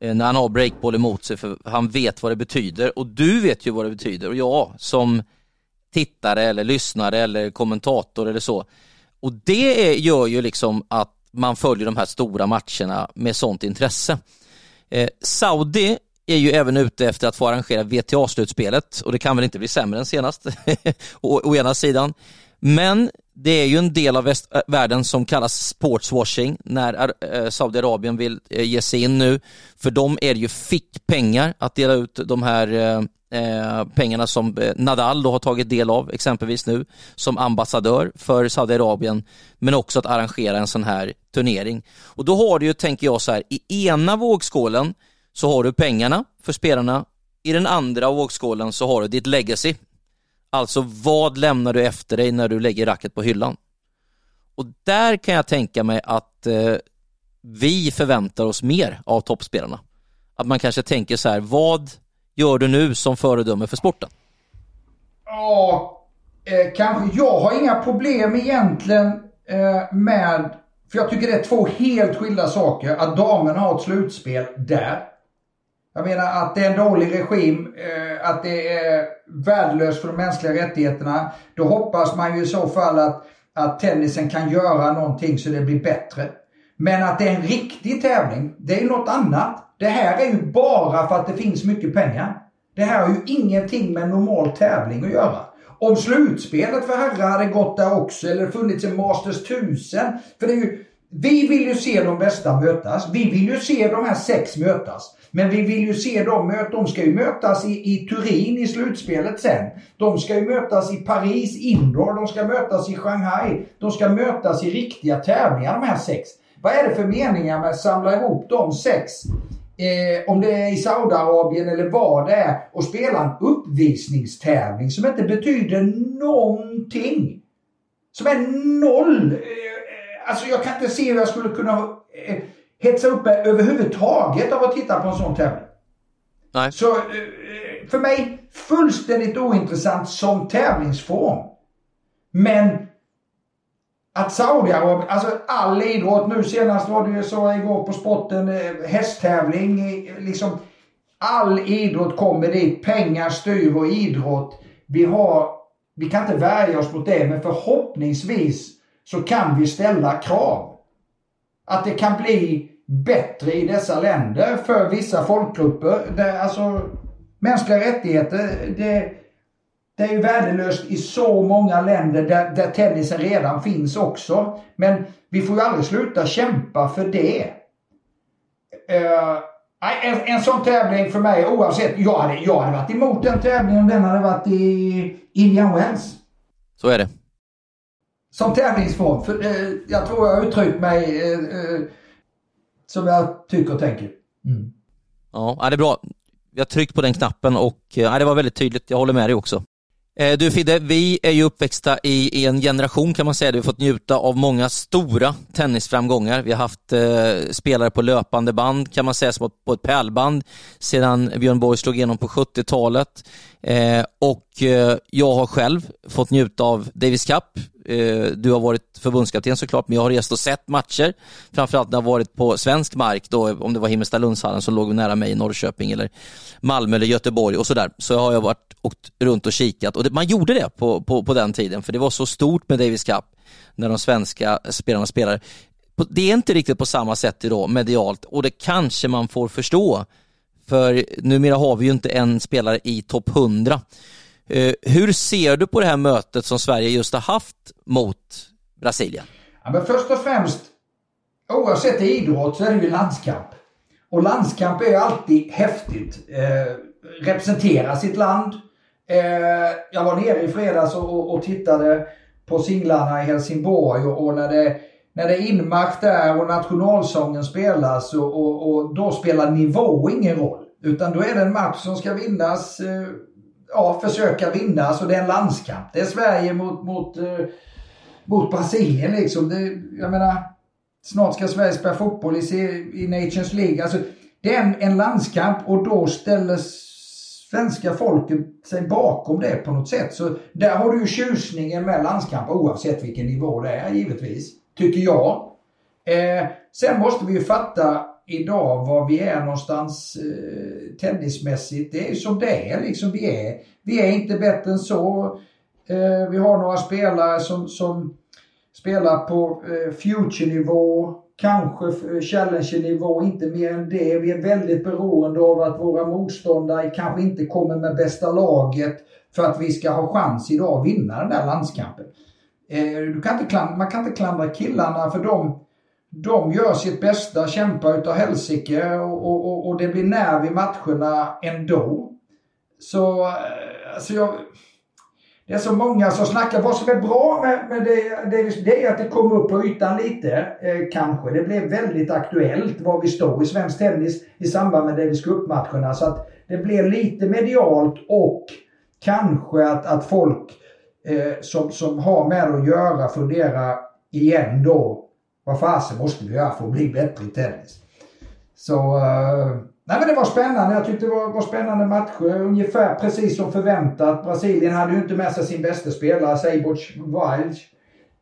Eh, när han har breakball emot sig för han vet vad det betyder och du vet ju vad det betyder och jag som tittare eller lyssnare eller kommentator eller så. Och det gör ju liksom att man följer de här stora matcherna med sånt intresse. Eh, Saudi är ju även ute efter att få arrangera VTA-slutspelet och det kan väl inte bli sämre än senast, å, å ena sidan. Men det är ju en del av väst, äh, världen som kallas sportswashing när äh, Saudiarabien vill äh, ge sig in nu. För dem är det ju fickpengar att dela ut de här Eh, pengarna som eh, Nadal då har tagit del av exempelvis nu som ambassadör för Saudiarabien men också att arrangera en sån här turnering. Och då har du ju, tänker jag så här, i ena vågskålen så har du pengarna för spelarna, i den andra vågskålen så har du ditt legacy. Alltså vad lämnar du efter dig när du lägger racket på hyllan? Och där kan jag tänka mig att eh, vi förväntar oss mer av toppspelarna. Att man kanske tänker så här, vad gör du nu som föredöme för sporten? Ja, eh, kanske. Jag har inga problem egentligen eh, med, för jag tycker det är två helt skilda saker, att damerna har ett slutspel där. Jag menar att det är en dålig regim, eh, att det är värdelöst för de mänskliga rättigheterna. Då hoppas man ju i så fall att, att tennisen kan göra någonting så det blir bättre. Men att det är en riktig tävling, det är något annat. Det här är ju bara för att det finns mycket pengar. Det här har ju ingenting med normal tävling att göra. Om slutspelet för herrar hade gått där också eller funnits en Masters 1000. För det är ju, vi vill ju se de bästa mötas. Vi vill ju se de här sex mötas. Men vi vill ju se dem mötas. De ska ju mötas i, i Turin i slutspelet sen. De ska ju mötas i Paris indoor. De ska mötas i Shanghai. De ska mötas i riktiga tävlingar de här sex. Vad är det för meningar med att samla ihop de sex Eh, om det är i Saudiarabien eller vad det är och spela en uppvisningstävling som inte betyder någonting. Som är noll. Eh, Eh, alltså jag kan inte se hur jag skulle kunna eh, hetsa upp mig överhuvudtaget av att titta på en sån tävling. Nej. Så eh, för mig fullständigt ointressant som tävlingsform. Men att Saudiarabien, alltså all idrott, nu senast var det ju så igår på sporten, eh, hästtävling, liksom all idrott kommer dit. Pengar styr vår idrott. Vi har, vi kan inte värja oss mot det, men förhoppningsvis så kan vi ställa krav. Att det kan bli bättre i dessa länder för vissa folkgrupper. Det, alltså, mänskliga rättigheter, det, det är ju värdelöst i så många länder där, där tennisen redan finns också. Men vi får ju aldrig sluta kämpa för det. Uh, en, en sån tävling för mig oavsett. Jag hade, jag hade varit emot den tävlingen om den hade varit i Indian Wells. Så är det. Som tävlingsform. För, eh, jag tror jag har uttryckt mig uh, som jag tycker och tänker. Mm. Ja, det är bra. Vi har tryckt på den knappen och eh, ja, det var väldigt tydligt. Jag håller med dig också. Eh, du Fidde, vi är ju uppväxta i, i en generation kan man säga, Vi har fått njuta av många stora tennisframgångar. Vi har haft eh, spelare på löpande band kan man säga, som på ett pärlband sedan Björn Borg slog igenom på 70-talet. Eh, och eh, jag har själv fått njuta av Davis Cup. Eh, du har varit förbundskapten såklart, men jag har rest och sett matcher. Framförallt när jag har varit på svensk mark, då, om det var Himmelstalundshallen som låg nära mig i Norrköping eller Malmö eller Göteborg och sådär. Så har jag varit åkt runt och kikat och det, man gjorde det på, på, på den tiden, för det var så stort med Davis Cup när de svenska spelarna spelade. Det är inte riktigt på samma sätt idag medialt och det kanske man får förstå för numera har vi ju inte en spelare i topp 100. Eh, hur ser du på det här mötet som Sverige just har haft mot Brasilien? Ja, men först och främst, oavsett idrott så är det ju landskamp. Och landskamp är ju alltid häftigt. Eh, representera sitt land. Eh, jag var nere i fredags och, och, och tittade på singlarna i Helsingborg och, och när det när det är inmarsch där och nationalsången spelas och, och, och, då spelar nivå ingen roll. Utan då är det en match som ska vinnas, eh, ja försöka vinna. Alltså det är en landskamp. Det är Sverige mot, mot, eh, mot Brasilien liksom. Det, jag menar, snart ska Sverige spela fotboll i, i Nations League. Alltså, det är en, en landskamp och då ställer svenska folket sig bakom det på något sätt. Så där har du ju tjusningen med landskamp oavsett vilken nivå det är givetvis tycker jag. Eh, sen måste vi ju fatta idag var vi är någonstans eh, tennismässigt. Det är som det är liksom. Vi är, vi är inte bättre än så. Eh, vi har några spelare som, som spelar på eh, future-nivå, kanske eh, challenge-nivå, inte mer än det. Vi är väldigt beroende av att våra motståndare kanske inte kommer med bästa laget för att vi ska ha chans idag att vinna den där landskampen. Eh, du kan inte klandra, man kan inte klandra killarna för de, de gör sitt bästa, kämpar utav helsike och, och, och, det blir nerv i matcherna ändå. så eh, alltså jag, det är så många som snackar. Vad som är bra med, med det, det, det är att det kom upp på ytan lite, eh, kanske. Det blev väldigt aktuellt var vi står i svensk tennis i samband med Davis Cup-matcherna. Så att det blev lite medialt och kanske att, att folk eh, som, som har med det att göra funderar igen då. Vad fasen måste vi göra för att bli bättre i tennis? Så eh, Nej men det var spännande. Jag tyckte det var, var spännande matcher. Ungefär precis som förväntat. Brasilien hade ju inte med sig sin bästa spelare, Seiboch Wild.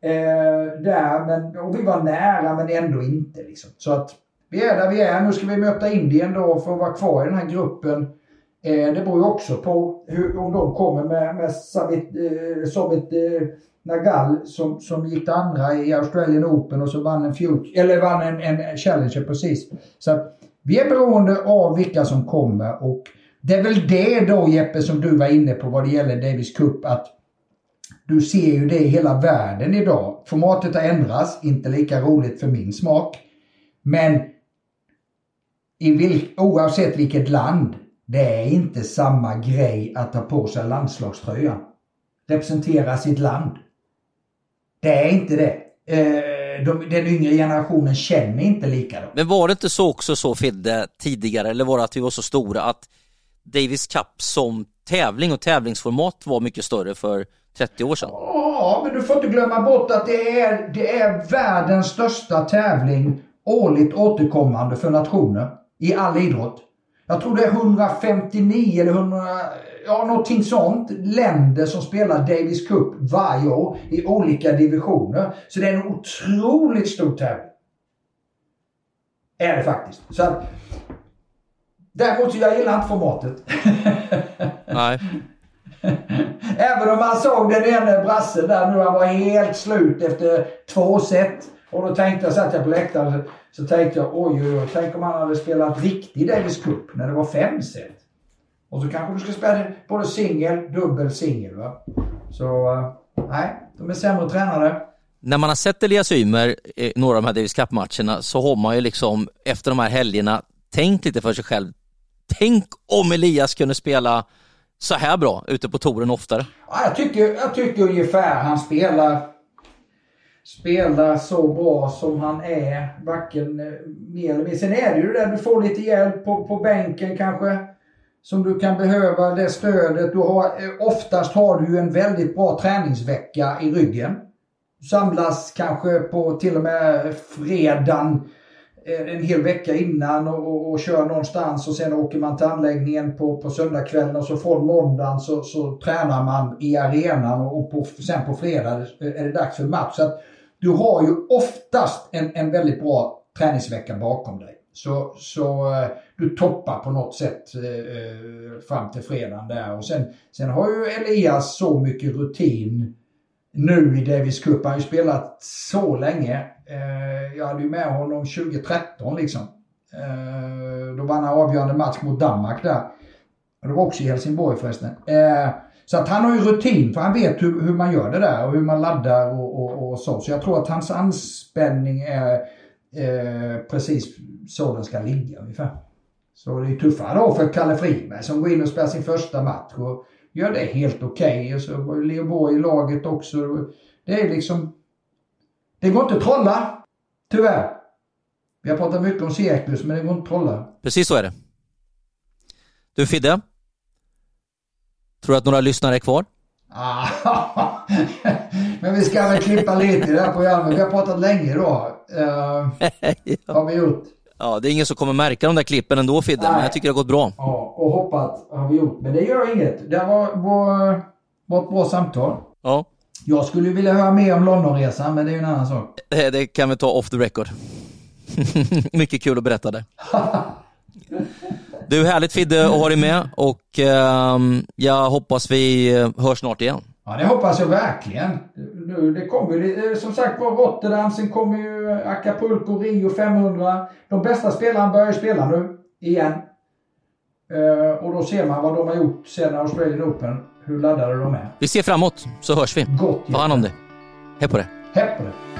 Eh, där, men, och vi var nära men ändå inte. Liksom. Så att vi är där vi är. Nu ska vi möta Indien då för att vara kvar i den här gruppen. Eh, det beror ju också på hur, om de kommer med, med Samit, eh, Somit eh, Nagal som, som gick andra i Australian Open och så vann en, future, eller vann en, en Challenger precis. Så att, vi är beroende av vilka som kommer och det är väl det då Jeppe som du var inne på vad det gäller Davis Cup att du ser ju det i hela världen idag. Formatet har ändrats, inte lika roligt för min smak. Men i vil, oavsett vilket land, det är inte samma grej att ta på sig landslagströjan. Representera sitt land. Det är inte det. Eh, de, den yngre generationen känner inte likadant. Men var det inte så också så Fidde tidigare, eller var det att vi var så stora att Davis Cup som tävling och tävlingsformat var mycket större för 30 år sedan? Ja, men du får inte glömma bort att det är, det är världens största tävling årligt återkommande för nationer i all idrott. Jag tror det är 159 eller 100, ja någonting sånt, länder som spelar Davis Cup varje år i olika divisioner. Så det är en otroligt stor tävling. Är det faktiskt. Så att, däremot jag gillar inte formatet. Nej. Även om man såg den ene brassen där nu, han var helt slut efter två set. Och då tänkte jag, satt jag på läktaren så tänkte jag oj, oj, oj, tänk om han hade spelat riktig Davis Cup när det var fem set. Och så kanske du ska spela både singel, dubbel, singel. Va? Så uh, nej, de är sämre tränade. När man har sett Elias Ymer i några av de här Davis Cup-matcherna så har man ju liksom efter de här helgerna tänkt lite för sig själv. Tänk om Elias kunde spela så här bra ute på touren oftare. Ja, jag, tycker, jag tycker ungefär han spelar spelar så bra som han är. Varken eh, mer eller mindre. Sen är det ju det där du får lite hjälp på, på bänken kanske. Som du kan behöva, det stödet. Du har, eh, oftast har du ju en väldigt bra träningsvecka i ryggen. Du samlas kanske på till och med fredagen Eh, en hel vecka innan och, och, och, kör någonstans och sen åker man till anläggningen på, på söndagskvällen och så från måndagen så, så tränar man i arenan och på, sen på fredag är det dags för match. Så att du har ju oftast en, en väldigt bra träningsvecka bakom dig. Så, så eh, du toppar på något sätt eh, eh, fram till fredagen där. Och sen, sen har ju Elias så mycket rutin nu i Davis Cup. Han har ju spelat så länge. Eh, jag hade ju med honom 2013 liksom. Eh, då vann han avgörande match mot Danmark där. Det var också i Helsingborg förresten. Eh, så att han har ju rutin för han vet hur, hur man gör det där och hur man laddar och, och, och så. Så jag tror att hans anspänning är eh, precis så den ska ligga ungefär. Så det är tuffare då för Kalle Friberg som går in och spelar sin första match och gör det helt okej. Okay. Och så var Leo Borg i laget också. Det är liksom... Det går inte att trolla. Tyvärr. Vi har pratat mycket om cirkus men det går inte att trolla. Precis så är det. Du Fidde, Tror du att några lyssnare är kvar? Men vi ska väl klippa lite i det här programmet. Vi har pratat länge då. Uh, ja. har vi gjort. Ja, det är ingen som kommer märka de där klippen ändå Fidde, men jag tycker det har gått bra. Ja, och hoppat har vi gjort. Men det gör inget. Det var, var, var ett bra samtal. Ja. Jag skulle vilja höra mer om Londonresan, men det är ju en annan sak. Det, det kan vi ta off the record. Mycket kul att berätta det. Du, härligt Fidde att ha dig med och eh, jag hoppas vi hörs snart igen. Ja, det hoppas jag verkligen. Nu, det kommer ju, eh, som sagt var, Rotterdam, sen kommer ju Acapulco, Rio 500. De bästa spelarna börjar ju spela nu, igen. Eh, och då ser man vad de har gjort sen Australian Open, hur laddade de är. Vi ser framåt, så hörs vi. Gott. Ta hand om dig. Hej på det. Hej på det.